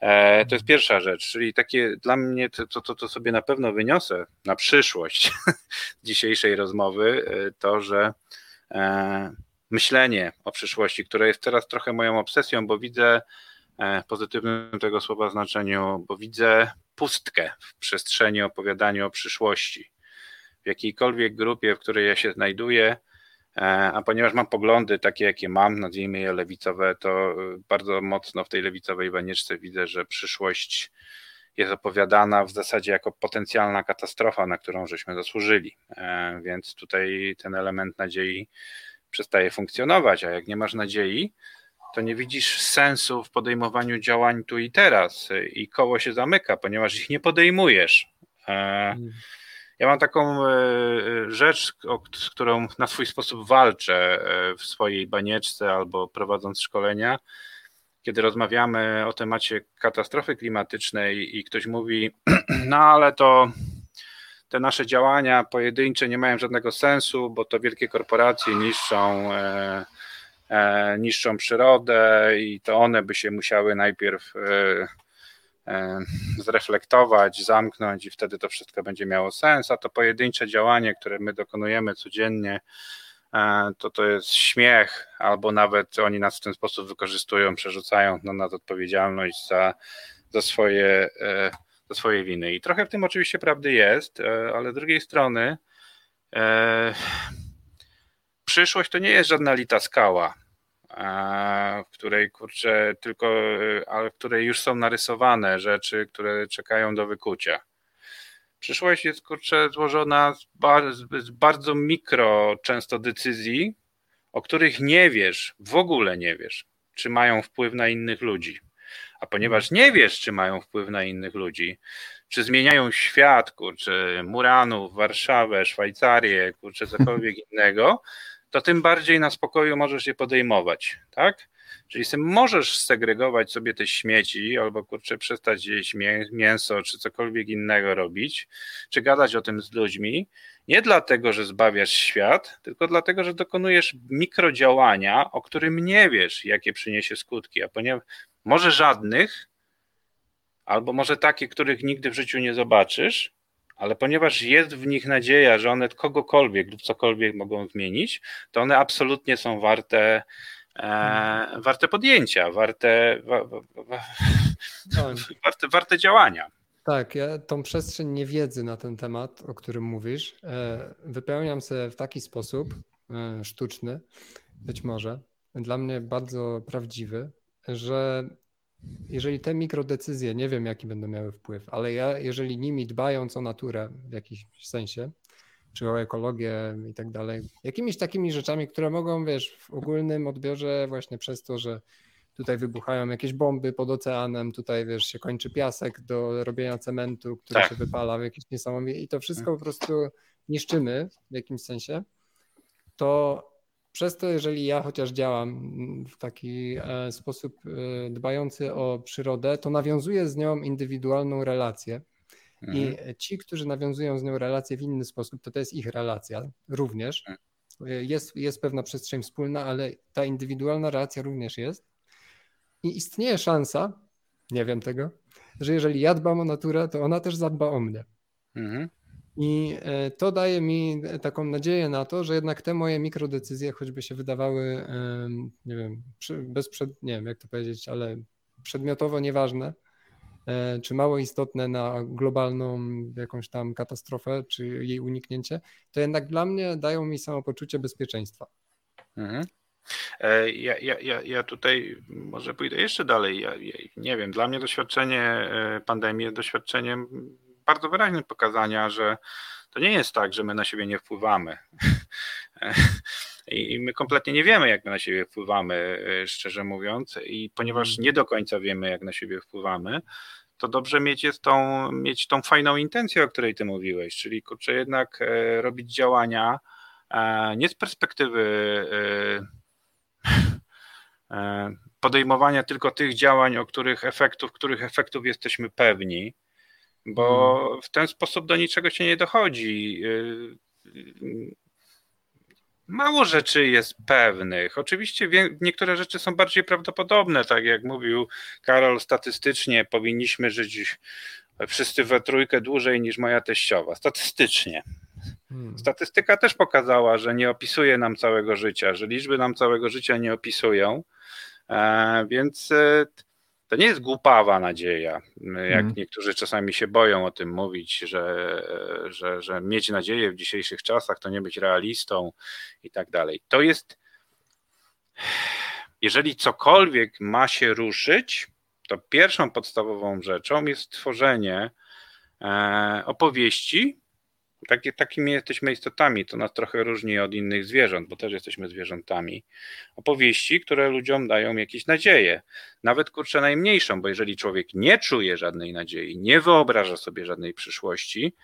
E, to jest pierwsza rzecz, czyli takie dla mnie to, to, to, to sobie na pewno wyniosę na przyszłość <laughs> dzisiejszej rozmowy, e, to, że e, myślenie o przyszłości, które jest teraz trochę moją obsesją, bo widzę e, w pozytywnym tego słowa znaczeniu, bo widzę pustkę w przestrzeni opowiadania o przyszłości. W jakiejkolwiek grupie, w której ja się znajduję, e, a ponieważ mam poglądy takie, jakie mam, nazwijmy je lewicowe, to e, bardzo mocno w tej lewicowej banieczce widzę, że przyszłość jest opowiadana w zasadzie jako potencjalna katastrofa, na którą żeśmy zasłużyli. Więc tutaj ten element nadziei przestaje funkcjonować, a jak nie masz nadziei, to nie widzisz sensu w podejmowaniu działań tu i teraz. E, i koło się zamyka, ponieważ ich nie podejmujesz. E, Ja mam taką e, rzecz, o- z którą na swój sposób walczę e, w swojej banieczce albo prowadząc szkolenia, kiedy rozmawiamy o temacie katastrofy klimatycznej i ktoś mówi, <clears throat> no ale to te nasze działania pojedyncze nie mają żadnego sensu, bo to wielkie korporacje niszczą, e, e, niszczą przyrodę i to one by się musiały najpierw e, e, zreflektować, zamknąć i wtedy to wszystko będzie miało sens, a to pojedyncze działanie, które my dokonujemy codziennie, e, to to jest śmiech, albo nawet oni nas w ten sposób wykorzystują, przerzucają na nas odpowiedzialność za, za swoje e, za swoje winy. I trochę w tym oczywiście prawdy jest, e, ale z drugiej strony e, przyszłość to nie jest żadna lita skała, e, w której kurczę tylko, e, ale w której już są narysowane rzeczy, które czekają do wykucia. Przyszłość jest kurczę złożona z, bar, z bardzo mikro często decyzji, o których nie wiesz, w ogóle nie wiesz, czy mają wpływ na innych ludzi. A ponieważ nie wiesz, czy mają wpływ na innych ludzi, czy zmieniają świat, kurczę, Muranów, Warszawę, Szwajcarię, kurczę, cokolwiek <laughs> innego, to tym bardziej na spokoju możesz je podejmować, tak? Czyli możesz segregować sobie te śmieci, albo kurczę, przestać jeść mię- mięso, czy cokolwiek innego robić, czy gadać o tym z ludźmi, nie dlatego, że zbawiasz świat, tylko dlatego, że dokonujesz mikrodziałania, o którym nie wiesz, jakie przyniesie skutki, a ponieważ może żadnych, albo może takie, których nigdy w życiu nie zobaczysz, ale ponieważ jest w nich nadzieja, że one kogokolwiek lub cokolwiek mogą zmienić, to one absolutnie są warte, e, warte podjęcia, warte, wa, wa, wa, <laughs> warte, warte działania. Tak, ja tą przestrzeń niewiedzy na ten temat, o którym mówisz, e, wypełniam sobie w taki sposób e, sztuczny, być może, dla mnie bardzo prawdziwy, że jeżeli te mikrodecyzje, nie wiem jaki będą miały wpływ, ale ja, jeżeli nimi dbając o naturę w jakimś sensie, czy o ekologię i tak dalej, jakimiś takimi rzeczami, które mogą, wiesz, w ogólnym odbiorze właśnie przez to, że tutaj wybuchają jakieś bomby pod oceanem, tutaj, wiesz, się kończy piasek do robienia cementu, który tak. się wypala w jakiś niesamowity i to wszystko po prostu niszczymy w jakimś sensie, to przez to, jeżeli ja chociaż działam w taki e, sposób e, dbający o przyrodę, to nawiązuję z nią indywidualną relację. Mhm. I ci, którzy nawiązują z nią relację w inny sposób, to to jest ich relacja również. Mhm. Jest, jest pewna przestrzeń wspólna, ale ta indywidualna relacja również jest. I istnieje szansa, nie wiem tego, że jeżeli ja dbam o naturę, to ona też zadba o mnie. Mhm. I e, to daje mi taką nadzieję na to, że jednak te moje mikrodecyzje, choćby się wydawały, nie wiem, bezprzed, nie wiem jak to powiedzieć, ale przedmiotowo nieważne, e, czy mało istotne na globalną jakąś tam katastrofę, czy jej uniknięcie, to jednak dla mnie dają mi samopoczucie bezpieczeństwa. Mhm. E, ja, ja, ja, ja tutaj może pójdę jeszcze dalej. Ja, ja, nie wiem, dla mnie doświadczenie pandemii jest doświadczeniem bardzo wyraźnym pokazania, że to nie jest tak, że my na siebie nie wpływamy. <laughs> I my kompletnie nie wiemy, jak my na siebie wpływamy, e, szczerze mówiąc, i ponieważ mm. nie do końca wiemy, jak na siebie wpływamy, to dobrze mieć jest tą, mieć tą fajną intencję, o której ty mówiłeś, czyli kurczę jednak e, robić działania e, nie z perspektywy podejmowania tylko tych działań, o których efektów, których efektów jesteśmy pewni, bo hmm. w ten sposób do niczego się nie dochodzi. Y, mało rzeczy jest pewnych. Oczywiście niektóre rzeczy są bardziej prawdopodobne, tak jak mówił Karol, statystycznie powinniśmy żyć wszyscy we trójkę dłużej niż moja teściowa. Statystycznie. Hmm. Statystyka też pokazała, że nie opisuje nam całego życia, że liczby nam całego życia nie opisują, e, więc e, to nie jest głupawa nadzieja, jak mm. niektórzy czasami się boją o tym mówić, że, że, że mieć nadzieję w dzisiejszych czasach to nie być realistą i tak dalej. To jest, jeżeli cokolwiek ma się ruszyć, to pierwszą podstawową rzeczą jest tworzenie e, opowieści, takimi jesteśmy istotami, to nas trochę różni od innych zwierząt, bo też jesteśmy zwierzętami. Opowieści, które ludziom dają jakieś nadzieję, nawet kurczę najmniejszą, bo jeżeli człowiek nie czuje żadnej nadziei, nie wyobraża sobie żadnej przyszłości,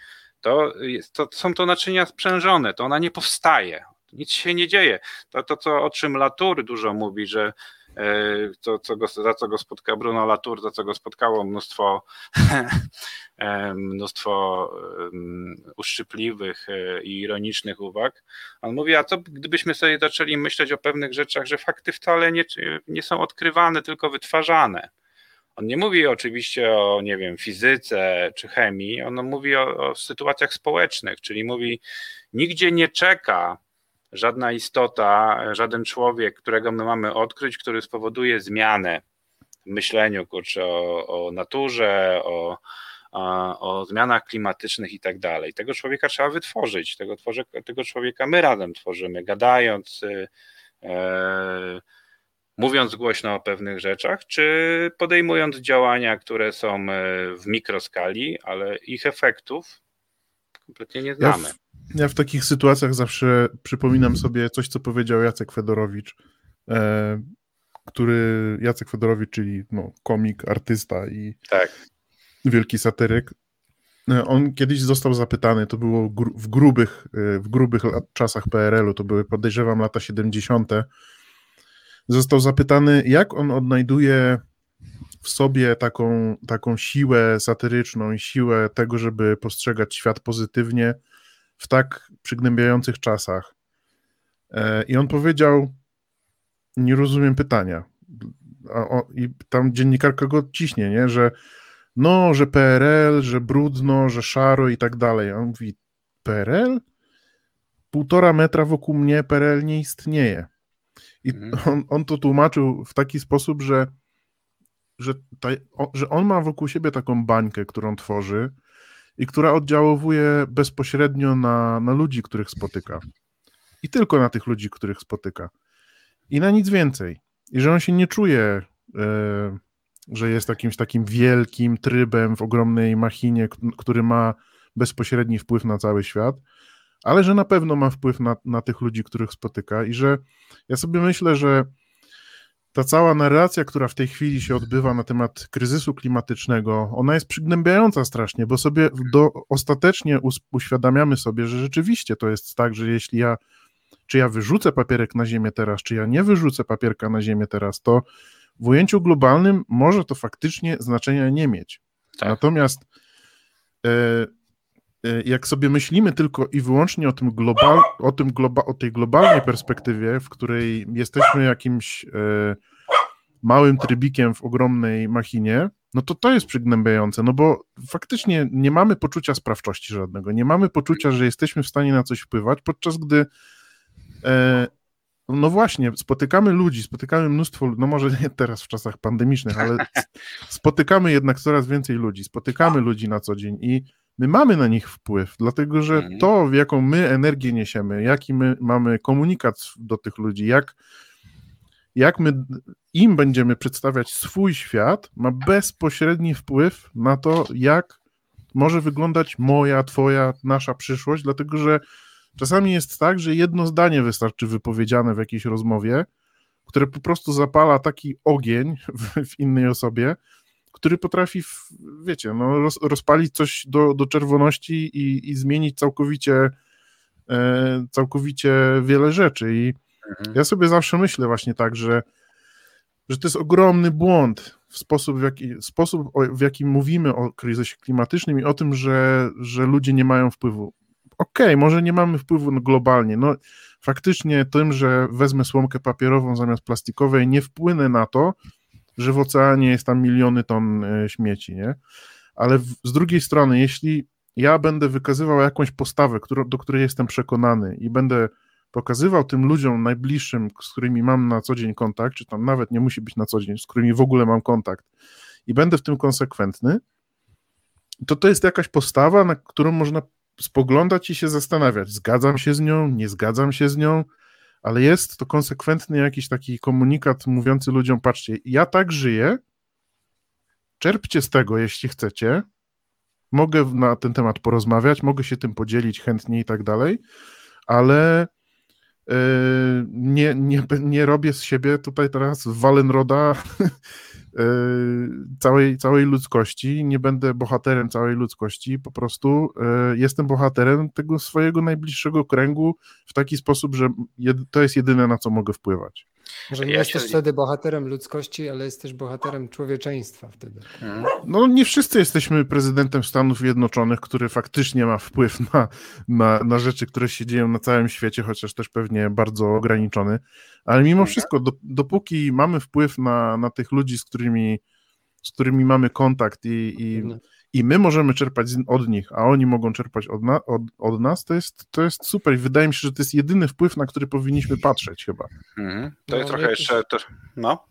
to, jest, to są to naczynia sprzężone, to ona nie powstaje. Nic się nie dzieje. To, to co, o czym Latour dużo mówi, że E, to, co go, za co go spotka Bruno Latour, za co go spotkało mnóstwo, <laughs> e, mnóstwo uszczypliwych e, i ironicznych uwag. On mówi, a co gdybyśmy sobie zaczęli myśleć o pewnych rzeczach, że fakty wcale nie, nie są odkrywane, tylko wytwarzane. On nie mówi oczywiście o, nie wiem, fizyce czy chemii, on mówi o, o sytuacjach społecznych, czyli mówi, nigdzie nie czeka żadna istota, żaden człowiek, którego my mamy odkryć, który spowoduje zmianę w myśleniu kurczę, o, o naturze, o, o, o zmianach klimatycznych i tak dalej. Tego człowieka trzeba wytworzyć, tego, tworzy, tego człowieka my razem tworzymy, gadając, e, mówiąc głośno o pewnych rzeczach, czy podejmując działania, które są e, w mikroskali, ale ich efektów kompletnie nie znamy. Ja ja w takich sytuacjach zawsze przypominam sobie coś, co powiedział Jacek Fedorowicz, e, który Jacek Fedorowicz, czyli no, komik, artysta i tak. wielki satyryk. E, on kiedyś został zapytany, to było w grubych, e, w grubych czasach PRL-u, to były podejrzewam lata 70. Został zapytany, jak on odnajduje w sobie taką, taką siłę satyryczną i siłę tego, żeby postrzegać świat pozytywnie, w tak przygnębiających czasach. E, I on powiedział: Nie rozumiem pytania. I tam dziennikarka go ciśnie, nie? że no, że PRL, że brudno, że szaro i tak dalej. A on mówi, PRL? Półtora metra wokół mnie PRL nie istnieje. I Mhm. on, on to tłumaczył w taki sposób, że, że, ta, o, że on ma wokół siebie taką bańkę, którą tworzy i która oddziałuje bezpośrednio na, na ludzi, których spotyka. I tylko na tych ludzi, których spotyka. I na nic więcej. I że on się nie czuje, e, że jest jakimś takim wielkim trybem w ogromnej machinie, który ma bezpośredni wpływ na cały świat, ale że na pewno ma wpływ na, na tych ludzi, których spotyka i że ja sobie myślę, że ta cała narracja, która w tej chwili się odbywa na temat kryzysu klimatycznego, ona jest przygnębiająca strasznie, bo sobie do, ostatecznie uświadamiamy sobie, że rzeczywiście to jest tak, że jeśli ja, czy ja wyrzucę papierek na ziemię teraz, czy ja nie wyrzucę papierka na ziemię teraz, to w ujęciu globalnym może to faktycznie znaczenia nie mieć. Tak. Natomiast e, jak sobie myślimy tylko i wyłącznie o tym global, o, tym globa, o tej globalnej perspektywie, w której jesteśmy jakimś e, małym trybikiem w ogromnej machinie, no to to jest przygnębiające, no bo faktycznie nie mamy poczucia sprawczości żadnego, nie mamy poczucia, że jesteśmy w stanie na coś wpływać, podczas gdy e, no właśnie, spotykamy ludzi, spotykamy mnóstwo, no może nie teraz w czasach pandemicznych, ale <laughs> spotykamy jednak coraz więcej ludzi, spotykamy ludzi na co dzień i my mamy na nich wpływ, dlatego że Mhm. to, w jaką my energię niesiemy, jaki my mamy komunikat do tych ludzi, jak, jak my im będziemy przedstawiać swój świat, ma bezpośredni wpływ na to, jak może wyglądać moja, twoja, nasza przyszłość, dlatego że czasami jest tak, że jedno zdanie wystarczy wypowiedziane w jakiejś rozmowie, które po prostu zapala taki ogień w, w innej osobie, który potrafi, wiecie, no, roz, rozpalić coś do, do czerwoności i, i zmienić całkowicie, e, całkowicie wiele rzeczy. I Mhm. ja sobie zawsze myślę właśnie tak, że, że to jest ogromny błąd w sposób, w jaki, sposób w jaki mówimy o kryzysie klimatycznym i o tym, że, że ludzie nie mają wpływu. Okej, może nie mamy wpływu globalnie. No, faktycznie tym, że wezmę słomkę papierową zamiast plastikowej, nie wpłynę na to, że w oceanie jest tam miliony ton e, śmieci, nie? Ale w, z drugiej strony, jeśli ja będę wykazywał jakąś postawę, którą, do której jestem przekonany i będę pokazywał tym ludziom najbliższym, z którymi mam na co dzień kontakt, czy tam nawet nie musi być na co dzień, z którymi w ogóle mam kontakt i będę w tym konsekwentny, to to jest jakaś postawa, na którą można spoglądać i się zastanawiać. Zgadzam się z nią, nie zgadzam się z nią, ale jest to konsekwentny jakiś taki komunikat mówiący ludziom, patrzcie, ja tak żyję, czerpcie z tego, jeśli chcecie, mogę na ten temat porozmawiać, mogę się tym podzielić chętnie i tak dalej, ale nie, nie, nie robię z siebie tutaj teraz Walenroda <laughs> yy, całej, całej ludzkości, nie będę bohaterem całej ludzkości, po prostu yy, jestem bohaterem tego swojego najbliższego kręgu w taki sposób, że to jest jedyne, na co mogę wpływać. Że nie Ja jesteś się- wtedy bohaterem ludzkości, ale jesteś bohaterem człowieczeństwa wtedy. Mhm. No nie wszyscy jesteśmy prezydentem Stanów Zjednoczonych, który faktycznie ma wpływ na, na, na rzeczy, które się dzieją na całym świecie, chociaż też pewnie bardzo ograniczony, ale mimo wszystko, do, dopóki mamy wpływ na, na tych ludzi, z którymi, z którymi mamy kontakt i, i, No. I my możemy czerpać od nich, a oni mogą czerpać od, na, od, od nas, to jest, to jest super i wydaje mi się, że to jest jedyny wpływ, na który powinniśmy patrzeć chyba. Mhm. To No, jest trochę ja jeszcze. To, no.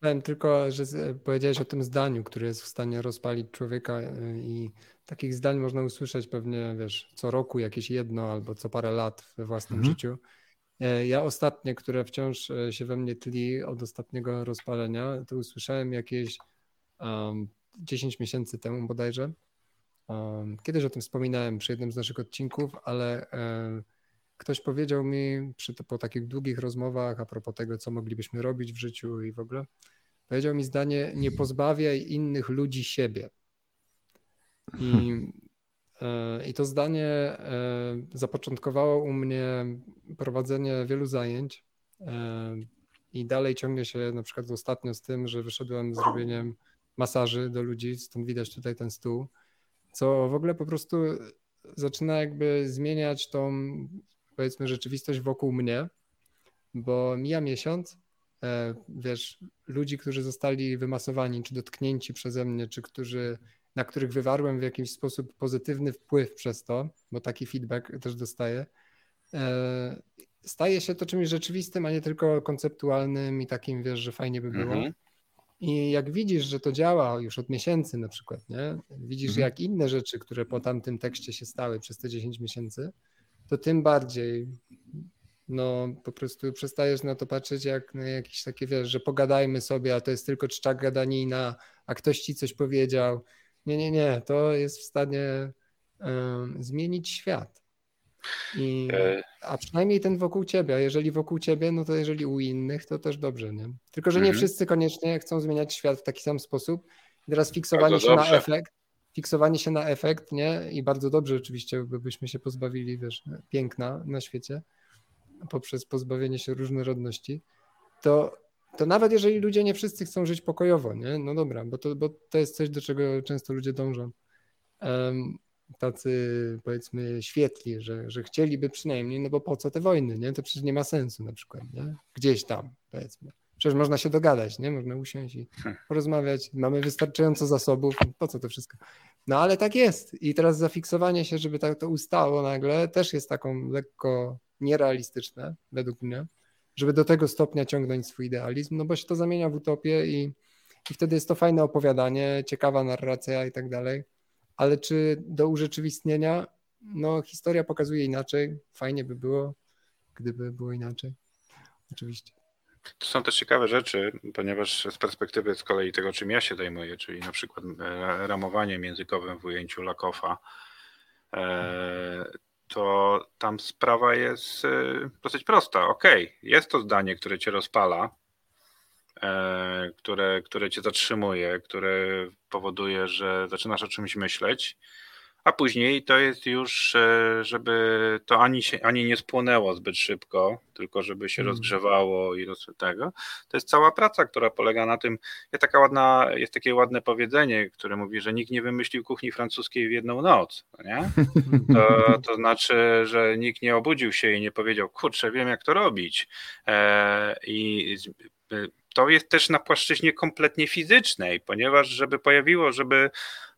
Powiem tylko, że powiedziałeś o tym zdaniu, które jest w stanie rozpalić człowieka y, i takich zdań można usłyszeć pewnie, wiesz, co roku jakieś jedno albo co parę lat we własnym Mhm. życiu. E, Ja ostatnie, które wciąż e, się we mnie tli od ostatniego rozpalenia, to usłyszałem jakieś um, 10 miesięcy temu bodajże. Um, kiedyś o tym wspominałem przy jednym z naszych odcinków, ale e, ktoś powiedział mi przy, po takich długich rozmowach a propos tego, co moglibyśmy robić w życiu i w ogóle, powiedział mi zdanie: Nie pozbawiaj innych ludzi siebie. I, e, i to zdanie e, zapoczątkowało u mnie prowadzenie wielu zajęć. I dalej ciągnie się na przykład ostatnio z tym, że wyszedłem z robieniem masaży do ludzi, stąd widać tutaj ten stół, co w ogóle po prostu zaczyna jakby zmieniać tą, powiedzmy, rzeczywistość wokół mnie, bo mija miesiąc e, wiesz, ludzi, którzy zostali wymasowani, czy dotknięci przeze mnie, czy którzy, na których wywarłem w jakiś sposób pozytywny wpływ przez to, bo taki feedback też dostaję, e, staje się to czymś rzeczywistym, a nie tylko konceptualnym i takim, wiesz, że fajnie by było. Mhm. I jak widzisz, że to działa już od miesięcy na przykład, nie? Widzisz, mhm. jak inne rzeczy, które po tamtym tekście się stały przez te 10 miesięcy, to tym bardziej no po prostu przestajesz na to patrzeć jak na jakieś takie, wiesz, że pogadajmy sobie, a to jest tylko czcza gadanina, a ktoś ci coś powiedział. Nie, nie, nie, to jest w stanie um, zmienić świat. I, e. a przynajmniej ten wokół ciebie, a jeżeli wokół ciebie, no to jeżeli u innych, to też dobrze, nie? Tylko, że nie mhm. wszyscy koniecznie chcą zmieniać świat w taki sam sposób. I teraz fiksowanie się na efekt, fiksowanie się na efekt, nie? I bardzo dobrze oczywiście, byśmy się pozbawili, wiesz, piękna na świecie poprzez pozbawienie się różnorodności, to, to nawet jeżeli ludzie nie wszyscy chcą żyć pokojowo, nie? No dobra, bo to, bo to jest coś, do czego często ludzie dążą. Um, tacy powiedzmy świetli, że, że chcieliby przynajmniej, no bo po co te wojny, nie? To przecież nie ma sensu na przykład, nie? Gdzieś tam, powiedzmy. Przecież można się dogadać, nie? Można usiąść i hmm. porozmawiać. Mamy wystarczająco zasobów, po co to wszystko? No ale tak jest. I teraz zafiksowanie się, żeby tak to ustało nagle, też jest taką lekko nierealistyczne, według mnie, żeby do tego stopnia ciągnąć swój idealizm, no bo się to zamienia w utopię i, i wtedy jest to fajne opowiadanie, ciekawa narracja i tak dalej ale czy do urzeczywistnienia? No, historia pokazuje inaczej. Fajnie by było, gdyby było inaczej. Oczywiście. To są też ciekawe rzeczy, ponieważ z perspektywy z kolei tego, czym ja się zajmuję, czyli na przykład e, ramowaniem językowym w ujęciu Lakofa, e, to tam sprawa jest e, dosyć prosta. Ok, jest to zdanie, które cię rozpala, które, które cię zatrzymuje, które powoduje, że zaczynasz o czymś myśleć, a później to jest już, e, żeby to ani, się, ani nie spłonęło zbyt szybko, tylko żeby się mm. rozgrzewało i roz tego. To jest cała praca, która polega na tym, jest, taka ładna, jest takie ładne powiedzenie, które mówi, że nikt nie wymyślił kuchni francuskiej w jedną noc, nie? To, to znaczy, że nikt nie obudził się i nie powiedział, kurczę, wiem jak to robić. E, I to jest też na płaszczyźnie kompletnie fizycznej, ponieważ żeby pojawiło, żeby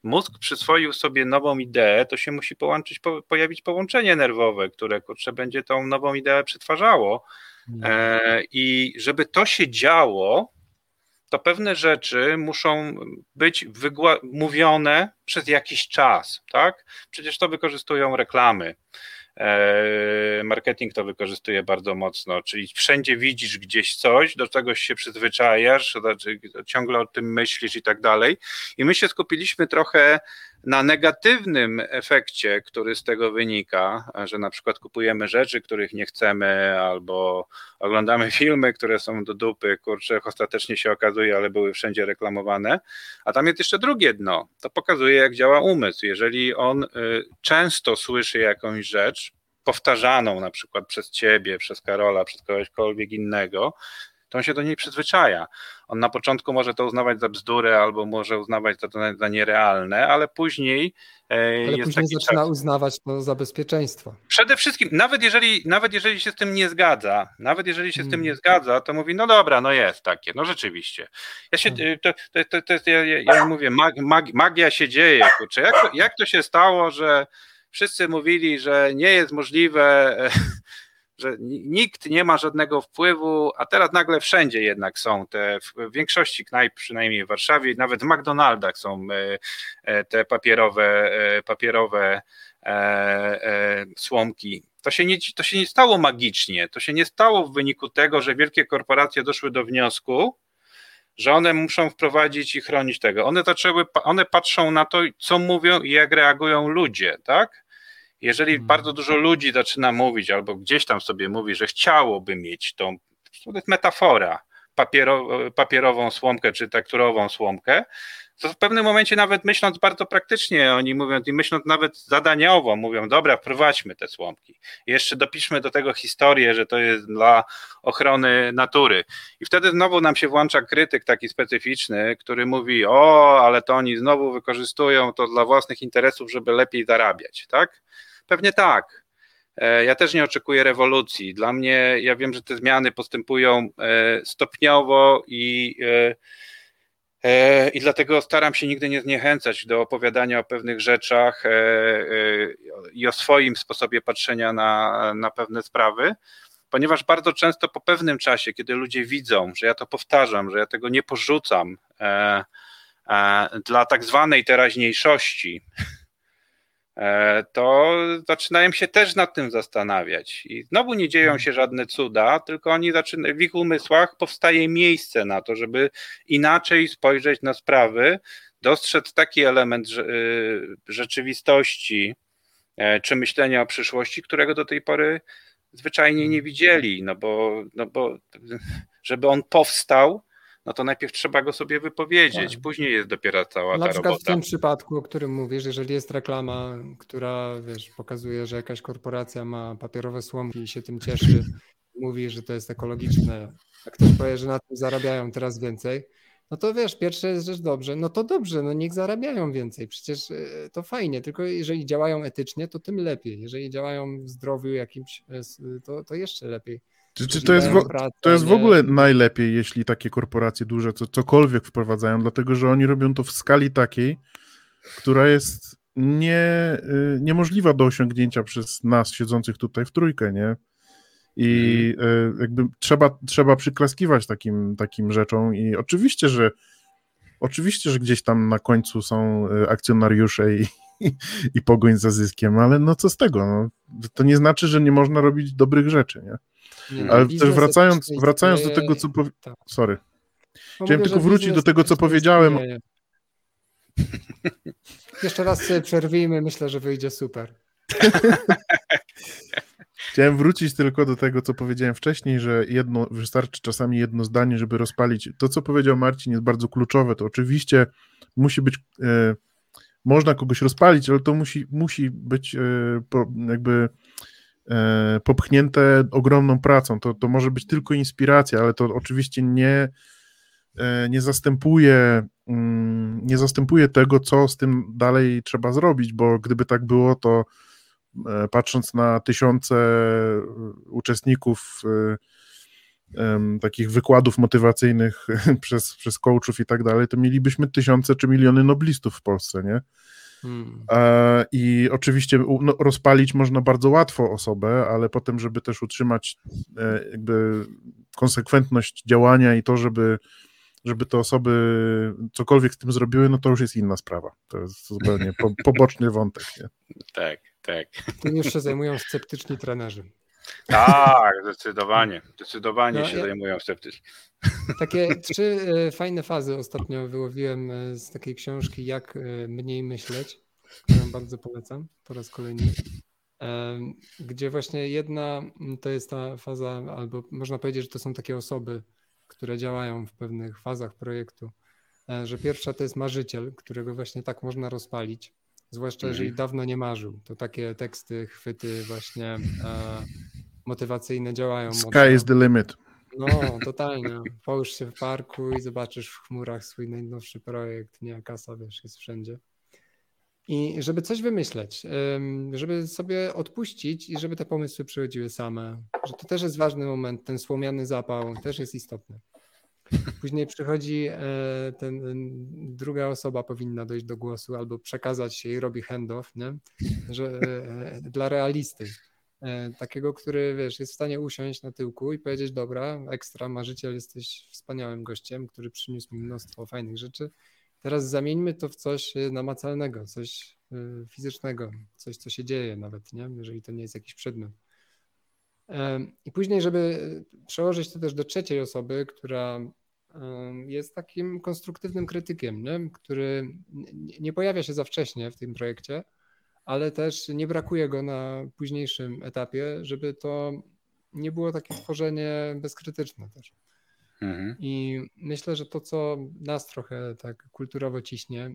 mózg przyswoił sobie nową ideę, to się musi połączyć, po, pojawić połączenie nerwowe, które kurczę, będzie tą nową ideę przetwarzało. Mhm. E, I żeby to się działo, to pewne rzeczy muszą być mówione przez jakiś czas, tak? Przecież to wykorzystują reklamy. E, marketing to wykorzystuje bardzo mocno, czyli wszędzie widzisz gdzieś coś, do czegoś się przyzwyczajasz, znaczy ciągle o tym myślisz i tak dalej. I my się skupiliśmy trochę na negatywnym efekcie, który z tego wynika, że na przykład kupujemy rzeczy, których nie chcemy, albo oglądamy <laughs> filmy, które są do dupy, kurczę, ostatecznie się okazuje, ale były wszędzie reklamowane. A tam jest jeszcze drugie dno. To pokazuje, jak działa umysł. Jeżeli on y, często słyszy jakąś rzecz, powtarzaną na przykład przez ciebie, przez Karola, przez kogośkolwiek innego, to on się do niej przyzwyczaja. On na początku może to uznawać za bzdurę albo może uznawać to za nierealne, ale później e, ale jest później zaczyna czas. uznawać to za bezpieczeństwo. Przede wszystkim, nawet jeżeli, nawet jeżeli się z tym nie zgadza, nawet jeżeli się z tym nie hmm. zgadza, to mówi, no dobra, no jest takie, no rzeczywiście. Ja się, hmm. to, to, to, to jest, ja, ja mówię, mag, mag, magia się dzieje, kurczę. Jak, jak to się stało, że wszyscy mówili, że nie jest możliwe że nikt nie ma żadnego wpływu, a teraz nagle wszędzie jednak są te, w większości knajp, przynajmniej w Warszawie, nawet w McDonaldach są e, e, te papierowe, e, papierowe słomki. To się, nie, to się nie stało magicznie, to się nie stało w wyniku tego, że wielkie korporacje doszły do wniosku, że one muszą wprowadzić i chronić tego. One zaczęły, one patrzą na to, co mówią i jak reagują ludzie, tak? Jeżeli hmm. bardzo dużo ludzi zaczyna mówić, albo gdzieś tam sobie mówi, że chciałoby mieć tą, to jest metafora, papiero, papierową słomkę czy tekturową słomkę, to w pewnym momencie nawet myśląc bardzo praktycznie, oni mówią i myśląc nawet zadaniowo, mówią, dobra, wprowadźmy te słomki. I jeszcze dopiszmy do tego historię, że to jest dla ochrony natury. I wtedy znowu nam się włącza krytyk taki specyficzny, który mówi, o, ale to oni znowu wykorzystują to dla własnych interesów, żeby lepiej zarabiać, tak? Pewnie tak. e, ja też nie oczekuję rewolucji. Dla mnie, ja wiem, że te zmiany postępują e, stopniowo i i dlatego staram się nigdy nie zniechęcać do opowiadania o pewnych rzeczach i o swoim sposobie patrzenia na, na pewne sprawy, ponieważ bardzo często po pewnym czasie, kiedy ludzie widzą, że ja to powtarzam, że ja tego nie porzucam dla tak zwanej teraźniejszości, E, to zaczynają się też nad tym zastanawiać. I znowu nie dzieją się żadne cuda, tylko oni zaczynają, w ich umysłach powstaje miejsce na to, żeby inaczej spojrzeć na sprawy, dostrzec taki element y, rzeczywistości e, czy myślenia o przyszłości, którego do tej pory zwyczajnie nie widzieli, no bo, no bo żeby on powstał, no to najpierw trzeba go sobie wypowiedzieć, tak. później jest dopiero cała Na ta przykład robota. w tym przypadku, o którym mówisz, jeżeli jest reklama, która wiesz, pokazuje, że jakaś korporacja ma papierowe słomki i się tym cieszy, <laughs> mówi, że to jest ekologiczne, a ktoś powie, że na tym zarabiają teraz więcej, no to wiesz, pierwsze jest rzecz dobrze, no to dobrze, no niech zarabiają więcej, przecież e, to fajnie, tylko jeżeli działają etycznie, to tym lepiej, jeżeli działają w zdrowiu jakimś, e, to, to jeszcze lepiej. Czy, czy to, jest w, to jest w ogóle najlepiej, jeśli takie korporacje duże co, cokolwiek wprowadzają, dlatego że oni robią to w skali takiej, która jest nie, y, niemożliwa do osiągnięcia przez nas siedzących tutaj w trójkę, nie? I mhm. y, jakby trzeba, trzeba przyklaskiwać takim, takim rzeczom i oczywiście, że oczywiście, że gdzieś tam na końcu są y, akcjonariusze i, i, <laughs> i pogoń za zyskiem, ale no co z tego? No, to nie znaczy, że nie można robić dobrych rzeczy, nie? Ale też wracając, wracając do tego, co. Powi... Tak. Sorry. No Chciałem mówię, tylko wrócić do tego, co powiedziałem. Jeszcze raz sobie przerwijmy, myślę, że wyjdzie super. <laughs> Chciałem wrócić tylko do tego, co powiedziałem wcześniej, że jedno, wystarczy czasami jedno zdanie, żeby rozpalić. To, co powiedział Marcin, jest bardzo kluczowe. To oczywiście musi być. E, można kogoś rozpalić, ale to musi, musi być e, po, jakby popchnięte ogromną pracą. To, to może być tylko inspiracja, ale to oczywiście nie, e, nie zastępuje mm, nie zastępuje tego, co z tym dalej trzeba zrobić, bo gdyby tak było, to e, patrząc na tysiące uczestników takich wykładów motywacyjnych <laughs> przez, przez coachów i tak dalej, to mielibyśmy tysiące czy miliony noblistów w Polsce, nie? Hmm. E, I oczywiście no, rozpalić można bardzo łatwo osobę, ale potem, żeby też utrzymać e, jakby konsekwentność działania i to, żeby, żeby te osoby cokolwiek z tym zrobiły, no to już jest inna sprawa. To jest zupełnie po, poboczny wątek. Nie? Tak, tak. Tym już się zajmują sceptyczni trenerzy. Tak, zdecydowanie. Zdecydowanie no, się ja... zajmują sceptyczni. Takie trzy e, fajne fazy ostatnio wyłowiłem e, z takiej książki Jak e, mniej myśleć, którą bardzo polecam po raz kolejny. Gdzie właśnie jedna to jest ta faza, albo można powiedzieć, że to są takie osoby, które działają w pewnych fazach projektu. Że pierwsza to jest marzyciel, którego właśnie tak można rozpalić, zwłaszcza mhm. jeżeli dawno nie marzył. To takie teksty, chwyty właśnie motywacyjne działają. Sky mocno. is the limit. No, totalnie. Połóż się w parku i zobaczysz w chmurach swój najnowszy projekt, nie? Kasa, wiesz, jest wszędzie. I żeby coś wymyśleć, żeby sobie odpuścić i żeby te pomysły przychodziły same, że to też jest ważny moment, ten słomiany zapał też jest istotny. Później przychodzi e, ten, druga osoba powinna dojść do głosu albo przekazać się i robi handoff, nie? Że, e, e, dla realisty takiego, który wiesz, jest w stanie usiąść na tyłku i powiedzieć, dobra, ekstra, marzyciel, jesteś wspaniałym gościem, który przyniósł mi mnóstwo fajnych rzeczy. Teraz zamieńmy to w coś e, namacalnego, coś e, fizycznego, coś, co się dzieje nawet, nie? jeżeli to nie jest jakiś przedmiot. I później, żeby przełożyć to też do trzeciej osoby, która jest takim konstruktywnym krytykiem, nie? który nie pojawia się za wcześnie w tym projekcie, ale też nie brakuje go na późniejszym etapie, żeby to nie było takie tworzenie bezkrytyczne też. Mhm. I myślę, że to, co nas trochę tak kulturowo ciśnie,